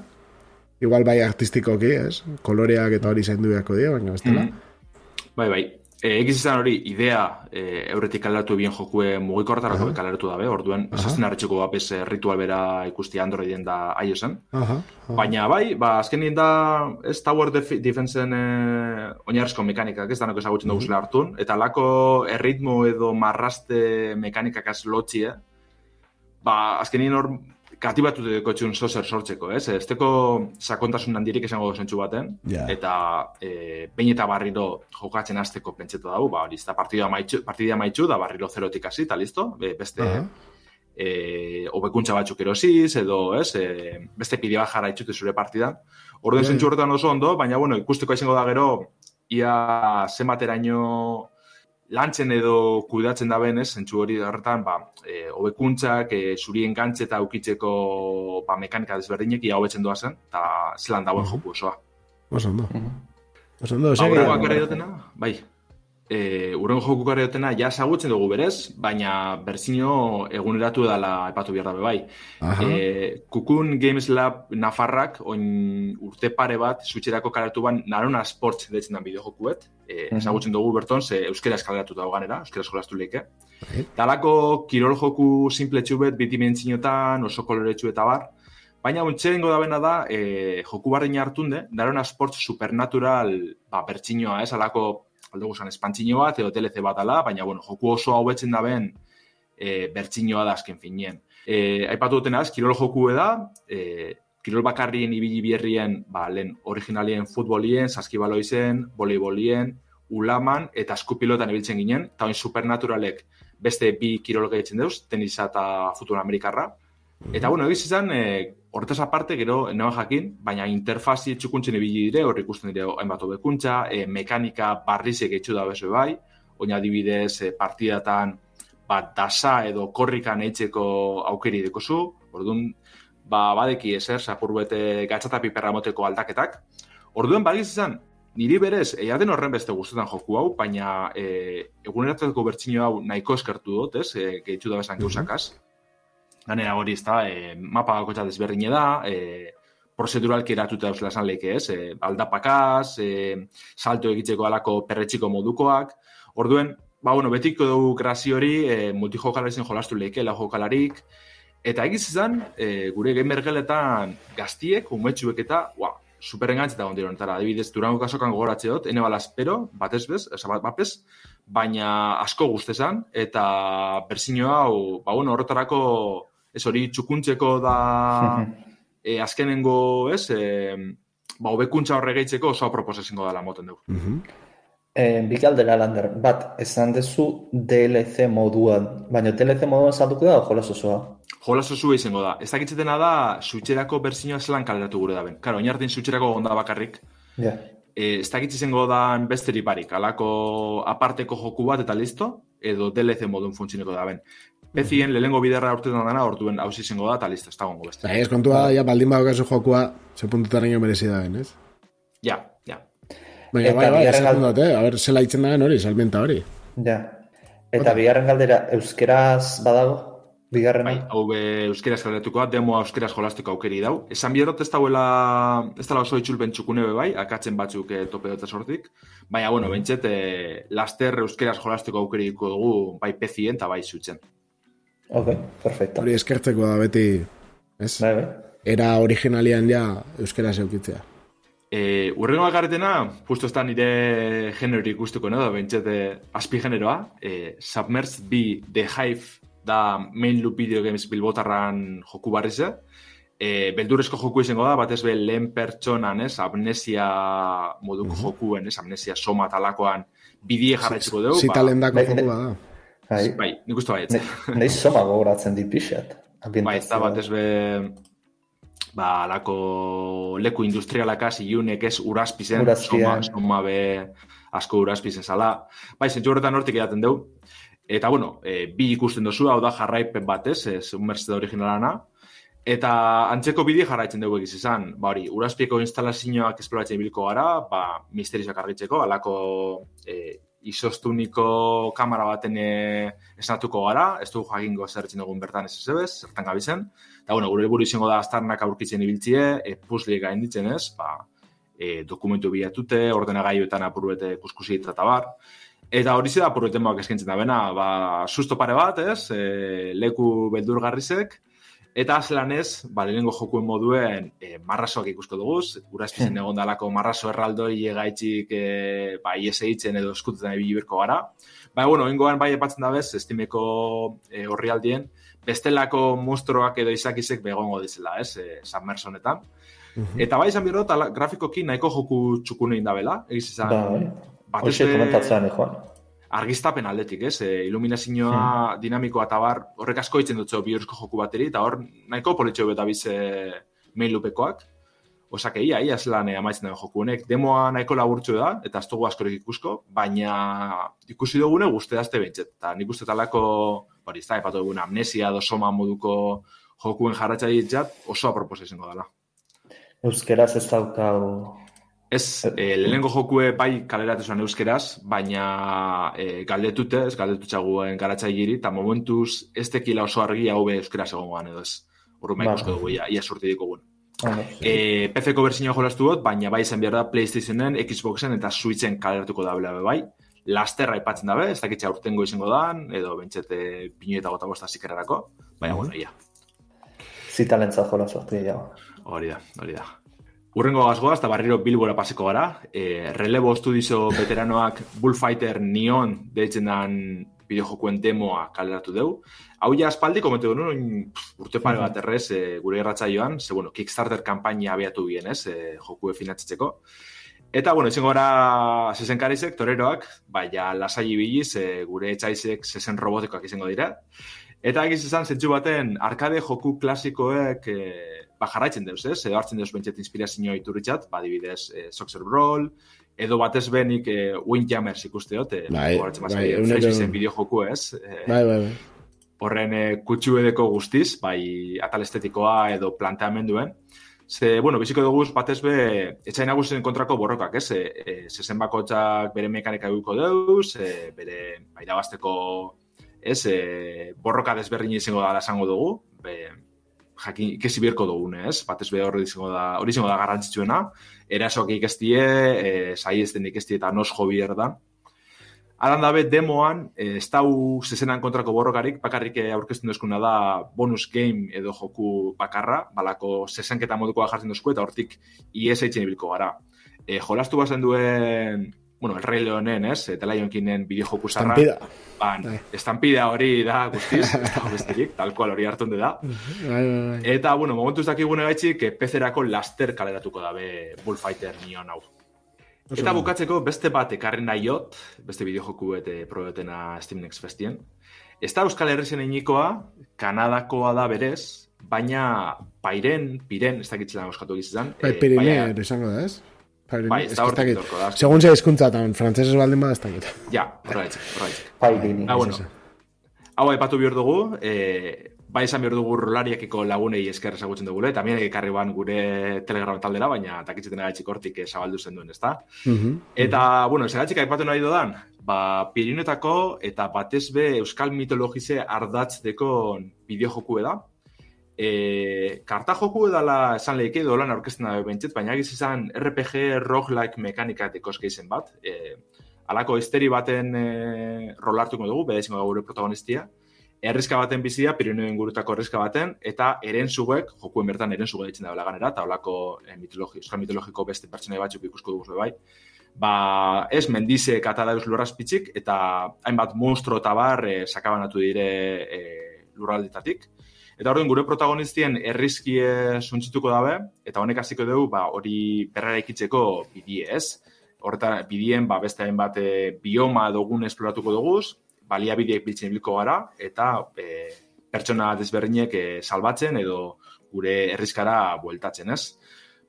igual bai artistikoki, ez, koloreak eta hori zaindu beharko dira, baina ez dela. Bai, bai. E, egiz izan hori, idea e, euretik kaleratu bien jokue mugikortarako Aha. kaleratu dabe, orduen, Aha. esazten harretxeko bapes eh, ritual bera ikusti Androiden da iOSen. Aha, aha. Baina bai, ba, azkenin da, ez Tower Def Defenseen e, oinarrizko mekanikak, ez danok ezagutzen dugu zela hartun, eta lako erritmo edo marraste mekanikak lotxie, ba, azkenin hor katibatu deko txun zozer sortzeko, ez? Ez teko sakontasun handirik esango zentsu baten, Ja. eta e, behin eta barriro jokatzen hasteko pentsetu dago, ba, hori, da partida maitxu, partida maitxu, da barriro zerotik hasi, eta listo, Be- beste, Aha. e, hobekuntza batzuk erosiz, edo, ez, e, beste pide bat jarra itxute zure partidan. Orden zentsu ja. horretan oso ondo, baina, bueno, ikusteko izango da gero, ia zenbateraino lantzen edo kudatzen da ben, ez, zentsu hori horretan, ba, e, hobekuntzak, e, zuri engantze eta ukitzeko ba, mekanika desberdinek ia hobetzen doazen, eta zelan dagoen Mhm. joku osoa. Oso ondo. Oso ondo, Ba, segi. urrengoak gara dutena, bai. E, urrengo joku gara dutena, ja ezagutzen dugu berez, baina berzino eguneratu dela epatu behar dabe bai. Aha. E, Kukun Games Lab Nafarrak, oin urte pare bat, suitxerako kaleratu ban, Narona Sports deitzen da bideojokuet. E, Mhm. ezagutzen dugu berton, ze euskera eskaleratu dago ganera, euskera eskolastu leke. Bai. Dalako kirol joku simpletxu bet, bitimentzinotan, oso koloretsu eta bar. Baina untxerengo da bena da, e, joku barrein hartunde, Narona Sports Supernatural ba, bertxinoa, ez, alako, alde guzan, espantzino bat, edo TLC bat ala, baina, bueno, joku oso hau betzen da ben, e, bertxinoa da azken finien. E, aipatu dutena ez, kirol joku da, e, kirol bakarrien ibili bierrien, ba, lehen originalien futbolien, saskibaloizen, voleibolien, ulaman eta eskupilotan ibiltzen ginen, eta oin supernaturalek beste bi kirol gehitzen deuz, tenisa eta futbol amerikarra. Eta, bueno, egiz izan, e, horretaz aparte, gero, neban jakin, baina interfazi txukuntzen ibili dire, hor ikusten dire hainbat hobekuntza, e, mekanika barrizek etxu da bezo bai, oin adibidez, e, partidatan, bat dasa edo korrikan eitzeko aukeri dekozu, orduan, ba, badeki ezer, zapur bete gatzata piperra moteko aldaketak. Orduen, bagiz izan, niri berez, eiaten horren beste guztetan joku hau, baina e, eguneratzeko bertxino hau nahiko eskertu dut, ez, e, gehitxu da besan geusakaz. Ganera hori, ez da, e, mapa gako desberdine da, e, prozeduralki eratuta eusela esan leike, ez, e, aldapakaz, e, salto egitzeko alako perretxiko modukoak, orduen, ba, bueno, betiko dugu grazio hori, e, multijokalarizien jolastu leike, lau jokalarik, eta egiz izan, e, gure gamer geletan gaztiek, umetxuek eta, ua, superengantzita gondiro honetara, adibidez, durango kasokan gogoratze dut, ene bala espero, batez bez, esa bat bapez, baina asko guztezan, eta berzino hau, ba, bueno, horretarako, ez hori txukuntzeko da, <laughs> e, azkenengo, ez, e, ba, hobekuntza horre gehitzeko oso apropos ezingo dela moten dugu. Eh, bi galdera lander, bat, esan dezu DLC moduan, baina DLC moduan salduko da o jolas osoa? Jolas osu izango da. Ez dakitzetena da, suitxerako berzinoa zelan kaleratu gure daben. Karo, oinartin suitxerako gonda bakarrik, Ja. e, ez dakitz izango da besteri barik, alako aparteko joku bat eta listo, edo DLC modun funtzineko da ben. Bezien, lehengo biderra urtetan dana, orduen hausi izango da, eta listo, ez dagoengo beste. Bai, ez kontua, ja, baldin badaukazu jokua, ze puntutaraino merezi da ben, ez? Ja, ja. Baina, bai, bai, bigarren gal- dut, eh? A ber, zela itzen daen hori, salmenta hori. Ja. Eta bigarren galdera, euskeraz badago? Bigarrena? Bai, hau be euskeraz kaleratuko da, demoa euskeraz jolasteko aukeri dau. Esan bierrot ez dauela, ez dela oso itxulpen txukune be bai, akatzen batzuk e, tope dute sortik. Baina, bueno, bentset, e, laster euskeraz jolasteko aukeri diko dugu, bai pezien eta bai zutzen. Ok, perfecto. Hori eskertzeko da beti, ez? Bai, bai. era originalian ja euskera zeukitzea. E, urrengo garretena, justo ez da nire genero ikustuko, no? da bentsete azpi generoa, e, Submerged B, The Hive, da main loop video games bilbotarran joku barrize, e, beldurrezko joku izango da, batez be lehen pertsonan, ez, amnesia moduko jokuen, ez, amnesia soma talakoan bidie jarraitzeko dugu. Zita ba, lendako bai, joku bai. Bai, bai, nik uste baietz. ne- Nei soma gogoratzen dit pixat. Bai, ez da batez be, ba, alako leku industrialakaz, iunek ez urazpizen, Urazpian. soma, soma be asko urazpizen zala. Bai, zentzu horretan hortik edaten dugu. Eta, bueno, e, bi ikusten dozu, hau da jarraipen batez, ez, Submerged originalana. Eta antzeko bide jarraitzen dugu egiz izan, ba hori, urazpiko instalazioak esploratzen bilko gara, ba, misterioak argitzeko, alako e, isostuniko kamera baten e, esnatuko gara, ez dugu jakingo zertzen dugun bertan ez ezebez, zertan gabizen. Eta, bueno, gure helburu izango da aztarnak aurkitzen ibiltzie, e, puzliek gainditzen ez, ba, e, dokumentu bilatute, ordenagailuetan apurbete kuskusi eta bar. Eta hori da apurbeten eskaintzen da bena, ba, susto pare bat, ez, e, leku beldurgarrizek, Eta azlan ez, ba, lehenengo jokuen moduen e, marrasoak ikusko duguz, urazpizen egon dalako marraso erraldoi egaitxik e, ba, ies eitzen edo eskutetan ebili berko gara. Ba, bueno, ingoan bai epatzen da bez, estimeko e, horri aldien, bestelako monstruoak edo izakizek begongo dizela, ez, e, Submerge honetan. Eta bai izan biro, tala, grafikoki nahiko joku txukunein dabela, egiz izan, Bai, batez hoxe komentatzean joan. Argiztapen aldetik, ez? E, iluminazioa dinamikoa eta bar, horrek asko itzen dutzo bihuruzko joku bateri, eta hor nahiko politxo beta bize main lupekoak. Osake, ia, ia zelan eh, amaitzen den joku honek. Demoa nahiko laburtxo da, eta ez dugu askorek ikusko, baina ikusi dugune guzti dazte behintzet. Eta nik uste talako, hori, ez da, epatu dugun amnesia edo soma moduko jokuen jarratza ditzat, oso aproposa izango dela. Euskeraz ez daukau... Ez, e, lehenengo jokue bai kaleratu zuen euskeraz, baina e, galdetute, ez galdetutxaguen garatzailiri, eta momentuz ez tekila oso argi hau be euskeraz egongoan edo ez. Urruma Ba. ikusko dugu, ia, ia sorti dikogun. Bueno, E, PC-ko berzinio jolastu dut, baina bai izan behar da Playstationen, Xboxen eta Switchen kaleratuko da bela be bai. Lasterra aipatzen dabe, ez dakitxa urtengo izango dan, edo bentsete pinu eta gota bosta zikerarako. Baina, bueno, ia, zitalentza jola sortu gehiago. Hori da, hori da. Urrengo gazgoaz, eta barriro bilbora paseko gara. E, relebo estudizo veteranoak Bullfighter Neon deitzen dan bideojokuen demoa kaleratu deu. Hau ja aspaldi komentu genuen pff, urte pare bat errez e, gure irratzaioan, ze bueno, Kickstarter kampaina abiatu bien, ez, e, jokue finantzitzeko. Eta, bueno, izango gara zezenkarizek, toreroak, baina lasai ibiliz, e, gure etxaizek zezen robotikoak izango dira. Eta egiz izan, zentsu baten, arkade joku klasikoek e, ba, jarraitzen deuz, ez? Edo hartzen deuz bentset inspirazioa iturritzat, ba, dibidez, e, Soxer Brawl, edo batez benik e, Windjammers ikuste dut, e, Bai, gogoratzen bai, bazai, egunero- Freshisen bideojoku, ez? E, Bai, bai, bai. horren e, kutsu edeko guztiz, bai atal estetikoa edo planteamenduen. Ze, bueno, biziko dugu batez be, etxain nagusien kontrako borrokak, ez? E, e, zezen bakotzak bere mekanika eduko deuz, e, bere ba, irabazteko, ez? E, borroka desberdin izango da esango dugu, be, jakin ikesi birko dugune, ez? Batez be hori izango da, hori izango da garrantzitsuena, erasoak ikestie, e, sai ez den ikestie eta nos jo bierdan. Alan dabe demoan, eh, ez dau zezenan kontrako borrokarik, bakarrik eh, aurkezten duzkuna da bonus game edo joku bakarra, balako zezenketa modukoa jartzen duzku, eta hortik IES eitzen ibilko gara. E, jolastu bazen duen, bueno, el Rey Leonen, ez, eta Lionkinen bideo joku zarra, Estampida. estampida hori da guztiz, <laughs> besterik, tal cual hori hartu da. Bai, bai, bai. Eta, bueno, momentu ez dakigune gaitxik, eh, PC-erako laster kaleratuko dabe Bullfighter Neon hau. Eta bukatzeko beste bat ekarri nahiot, beste bideojoku eta probetena Steam Next Festien. Ez da Euskal Herrisen einikoa, Kanadakoa da berez, baina Pairen, Piren, ez dakitzela euskatu gizizan. Bai, Pirineer esango da, ez? Pirineer, Bai, ez da da. Segun ze hizkuntza tan frantsesez baldin bada ez dakit. Ja, horreitzik, horreitzik. Pai dini. Ah, bueno. Hau aipatu behar dugu, e, bai esan behar dugu rolariakiko lagunei esker ezagutzen dugule, eta mien ekarri ban gure telegram taldera, baina takitzeten agaitxik hortik eh, zabaldu zen duen, ezta? Mhm. Eta, bueno, zeratik aipatu nahi dodan, ba, Pirinetako eta batez be Euskal mitologize ardatzdeko bideojoku da. E, karta joku edala esan lehike edo lan aurkezten da bentzet, baina egiz izan RPG roguelike mekanika dekoske izen bat. E, alako esteri baten e, rolartuko dugu, beda izango gure protagonistia. errizka baten bizia, Pirineo ingurutako errizka baten, eta eren zuek, jokuen bertan eren zuek ditzen da ganera, eta holako eh, mitologi, mitologiko beste pertsonai batzuk ikusko dugu bai. Ba, ez mendize kata dauz lurraspitzik, eta hainbat monstro eta bar eh, sakabanatu dire eh, lurraldetatik. Eta hori gure protagonistien errizkie suntzituko dabe, eta honek hasiko dugu, ba, hori berrera ikitzeko bidie ez. Horta, bidien, ba, beste hainbat e, bioma dugun esploratuko dugu, baliabideek biltzen bilko gara, eta e, pertsona desberdinek e, salbatzen edo gure errizkara bueltatzen, ez?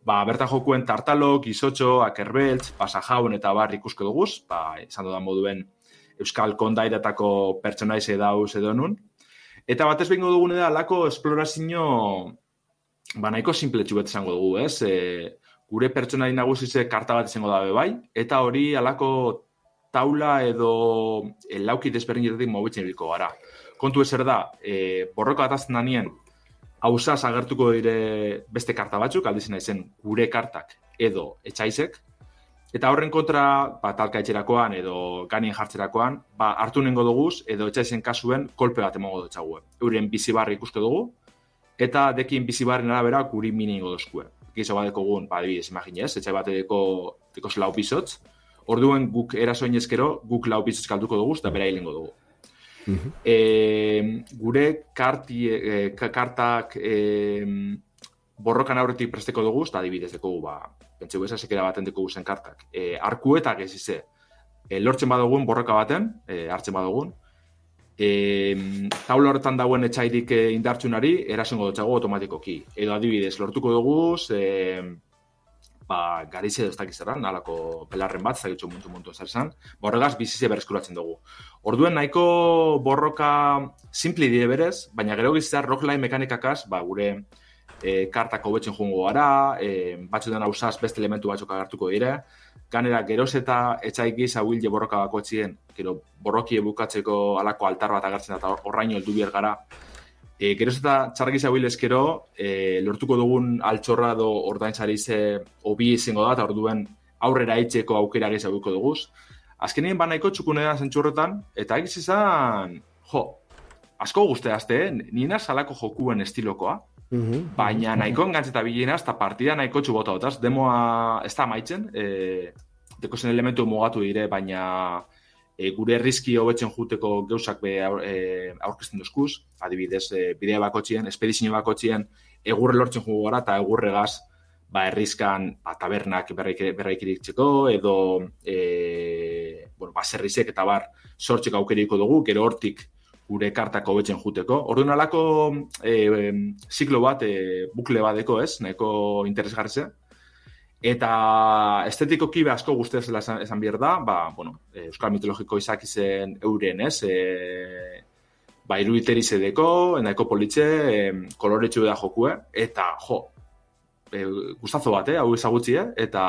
Ba, bertan jokuen tartalok, izotxo, akerbeltz, pasajaun eta bar ikusko dugu, ba, esan dudan moduen Euskal Kondairatako pertsonaize dauz edo nun, Eta batez behingo dugun da, alako esplorazio ba, nahiko simpletxu bat esango dugu, ez? E, gure pertsona nagusize karta bat izango dabe bai, eta hori alako taula edo lauki desberdinetatik mobitzen bilko gara. Kontu ezer da, e, borroka atazten danien, hausaz agertuko dire beste karta batzuk, aldizena izen gure kartak edo etxaizek, Eta horren kontra, ba, talka etxerakoan edo ganien jartzerakoan, ba, hartu nengo dugu edo etxaizen kasuen kolpe bat emongo dutxague. Euren bizibarri ikuste dugu, eta dekin bizibarren arabera guri mini ingo dozkue. Gizo bat gun, ba, adibidez, imaginez, etxai bat edeko, deko lau bizotz, orduen guk erasoin ezkero, guk lau bizotz kalduko dugu, eta bera hilingo dugu. e, gure karti, e, kartak e, borrokan aurretik presteko dugu, eta adibidez, deko, ba, pentsi guesa sekera baten deko guzen kartak. E, arku eta gezize, e, lortzen badugun borroka baten, e, hartzen badugun, e, taula horretan dauen etxairik e, indartsunari, erasengo dutxago automatikoki. Edo adibidez, lortuko dugu, e, ba, garize ez dakiz nalako pelarren bat, zagitxo muntu muntu zer zan, borregaz bizize berreskuratzen dugu. Orduen nahiko borroka simpli dire berez, baina gero gizar rockline mekanikakaz, ba, gure e, kartako betzen jungo gara, e, batzutan hausaz beste elementu batzuk agartuko dire, ganera geroz eta etxaik hauil je borroka bako etxien, gero borroki bukatzeko alako altar bat agertzen eta horraino heldu bier gara, e, geroz eta txargiz hauil ezkero, e, lortuko dugun altxorra do ordaintzari ze obi izango da, eta orduen aurrera itxeko aukera giz hauiko duguz. Azkenien banaiko txukunea zentxurretan, eta egiz izan, jo, asko guzteazte, eh? nina salako jokuen estilokoa, Baina nahiko engantz eta bilinaz, eta partida nahiko txubota otaz. Demoa ez da maitzen, e, deko zen elementu mugatu dire, baina e, gure errizki hobetzen juteko geusak be aur, e, aurkezten duzkuz. Adibidez, e, bidea bakotxien, espedizio bakotxien, egurre lortzen jugu gara, eta egurre gaz, ba, errizkan ba, tabernak berraik iritzeko, edo e, bueno, baserrizek eta bar sortxeko aukeriko dugu, gero hortik gure kartako betzen juteko. Orduan alako e, ziklo bat, e, bukle badeko ez, nahiko interesgarze. Eta estetiko kibe asko guztez esan, esan bier da, ba, bueno, e, Euskal Mitologiko izak izen euren ez, e, ba, iruditeri zedeko, nahiko politxe, e, koloretxu da jokue, eta jo, e, gustazo bat, eh, hau ezagutzi, eh, eta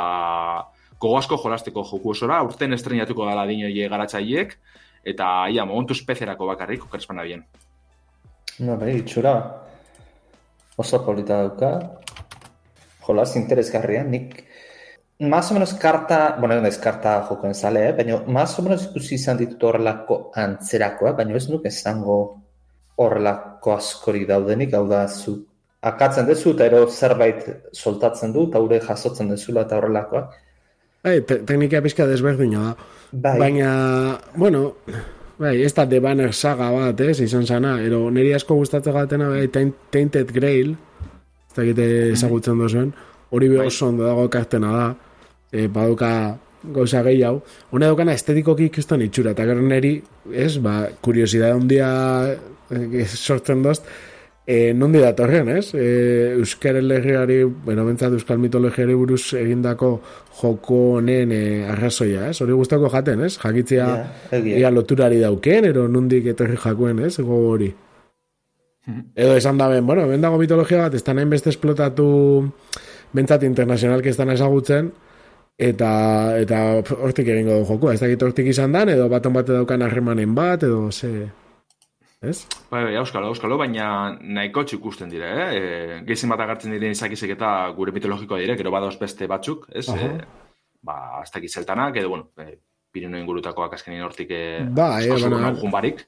gogo asko jolasteko joku osora, urten estrenatuko dala dino garatzaiek, eta ia, momentu espezerako bakarrik, okerespana bien. No, bai, itxura. Oso polita dauka. Jolas, interesgarria, nik... Más o menos karta, bueno, ez karta jokoen zale, eh? baina más o menos ikusi izan ditut horrelako antzerakoa, baina ez nuk esango horrelako askori daudenik, hau da, zu akatzen dezu, eta ero zerbait soltatzen du, eta ure jasotzen dezula eta horrelakoa. Bai, te teknika pizka desberdina da. Bai. Baina, bueno, bai, ez da The Banner saga bat, ez, izan zana, ero niri asko gustatzen gatena, bai, Tainted Grail, ez da gite ezagutzen duzuen, hori bai. ondo dago kartena da, e, baduka gauza gehi hau, hone daukana estetikoki ikusten itxura, eta gero niri, ez, ba, kuriosidade handia e, sortzen dozt, E, nondi datorren, ez? E, Euskal Herriari, bueno, bentsat Euskal Mitologiari buruz egindako joko honen e, arrazoia, ez? Hori guztako jaten, ez? Jakitzea yeah, ia loturari dauken, ero nondik etorri jakuen, ez? Ego hori. Hmm. Edo esan da ben, bueno, bendago mitologia bat, ez da nahin beste esplotatu bentsat internazional que estan ezagutzen, eta eta hortik egingo du joko, ez da hortik izan dan, edo baton bate daukan harremanen bat, edo ze ez? Bai, bai, auskalo, auskalo, baina nahiko ikusten dire, eh? E, Gehizin bat agartzen diren izakizek eta gure mitologikoa dire, gero badoz beste batzuk, ez? E, ba, dakiz zeltanak, edo, bueno, e, Pirino ingurutakoak azkenin hortik eh, Ba, eh, asko bueno, zuen jun barik.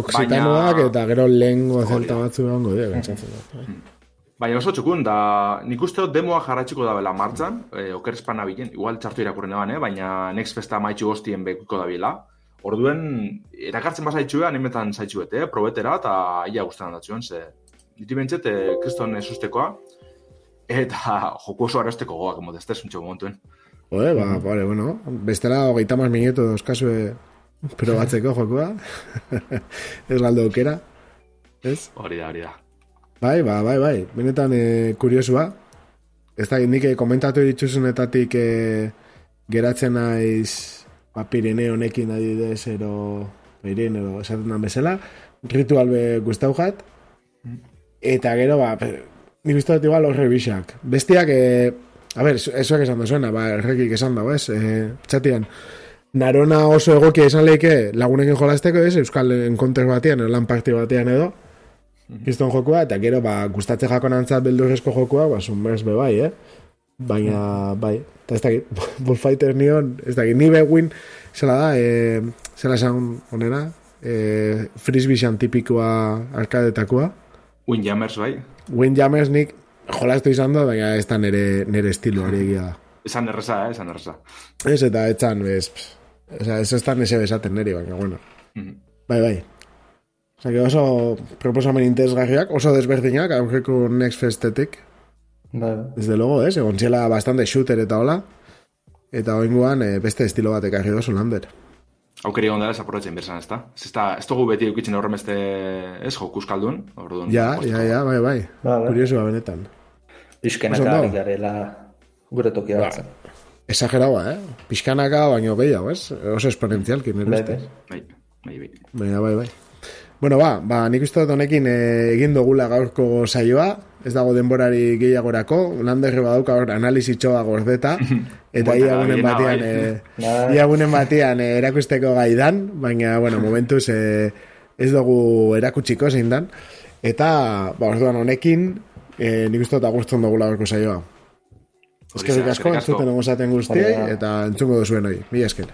Oksitanoak Baina- eta gero lehengo zelta da. batzu egongo dira, pentsatzen dut. bai. Baina oso txukun, da nik uste dut demoa jarratxiko da bela martzan, e, oker espana bilen, igual txartu irakurren eban, eh? baina Next Festa maitxu goztien bekuko da bila. Orduen, erakartzen basa itxua, animetan zaitxuet, eh? probetera, eta ia guztan datzuen, ze diti bentzet, eh, kriston esustekoa, eta <laughs> joku oso arrosteko goak, emote, ez tesuntxo momentuen. Jode, ba, vale, bueno, bestela hogeita mas minutu dauzkazue probatzeko jokua. <laughs> ez galdo aukera. Ez? Hori da, hori da. Bai, ba, bai, bai. Benetan e, kuriosua. Ez da, nik eh, komentatu dituzunetatik e, geratzen naiz ba, Pirineo honekin adidez, ero Pirineo esaten dan bezala. Ritual be guztau jat. Eta gero, ba, nik uste dut igual horre bixak. Bestiak, e, a ber, esoak esan da zuena, ba, errekik esan dago, ez? E, txatian, narona oso egokia izan leike lagunekin jolasteko, ez? Euskal enkonter batean, lan parti batean edo. Kriston jokua, eta gero, ba, gustatze jakonantzat beldurrezko jokua, ba, sunbers be bai, eh? Baina, bai, eta ez dakit, <laughs> Bullfighter nion, ez dakit, ni bewin, zela da, e, zela esan onena, e, frisbee tipikoa arkadetakoa, Windjammers, bai? Windjammers nik jolastu izan da, baina ez da nere, nere estilo hori egia da. Esan erreza, eh? Esan erreza. Ez, eta etzan, ez, sea, ez ez da nese besaten neri, baina, bueno. Mhm. Bai, bai. Osa, oso proposamen interesgarriak, oso desberdinak, aurreko Next Festetik. Bai, Desde luego, ez, egon ziela bastante shooter eta hola. Eta oinguan eh, beste estilo bat ekarri dozu lander. Aukeri egon dela, desaprovetzen berzan, ez da? Ez, ez, da, ez dugu beti eukitzen horren beste, ez, jokuskaldun, orduan. Ja, ja, ja, bai, bai. Ba, bai. Kuriosua benetan. Ondo. ari garela gure tokia Ba. Exageraua, eh? Pixkanaka baino gehiago, ez? Oso esponentzialki, nire Bai, ustez. bai. Bai, bai, bai. Baina, bai, bai. Bueno, ba, ba, nik uste dut honekin eh, egin dugula gaurko saioa, ez dago denborari gehiagorako, landerre badauka hor analizitxoa gordeta, <laughs> eta Bueltaka ia gunen gehiena, batean, bai. eh, Bai. ia gunen batean eh, erakusteko gaidan, baina, bueno, momentuz eh, ez dugu erakutsiko zein dan, eta, ba, orduan honekin, eh, nik uste dut agustzen dugula gaurko saioa. Eskerrik da, asko, entzuten egon zaten guztiei, eta entzungo duzuen hori. Mila esker.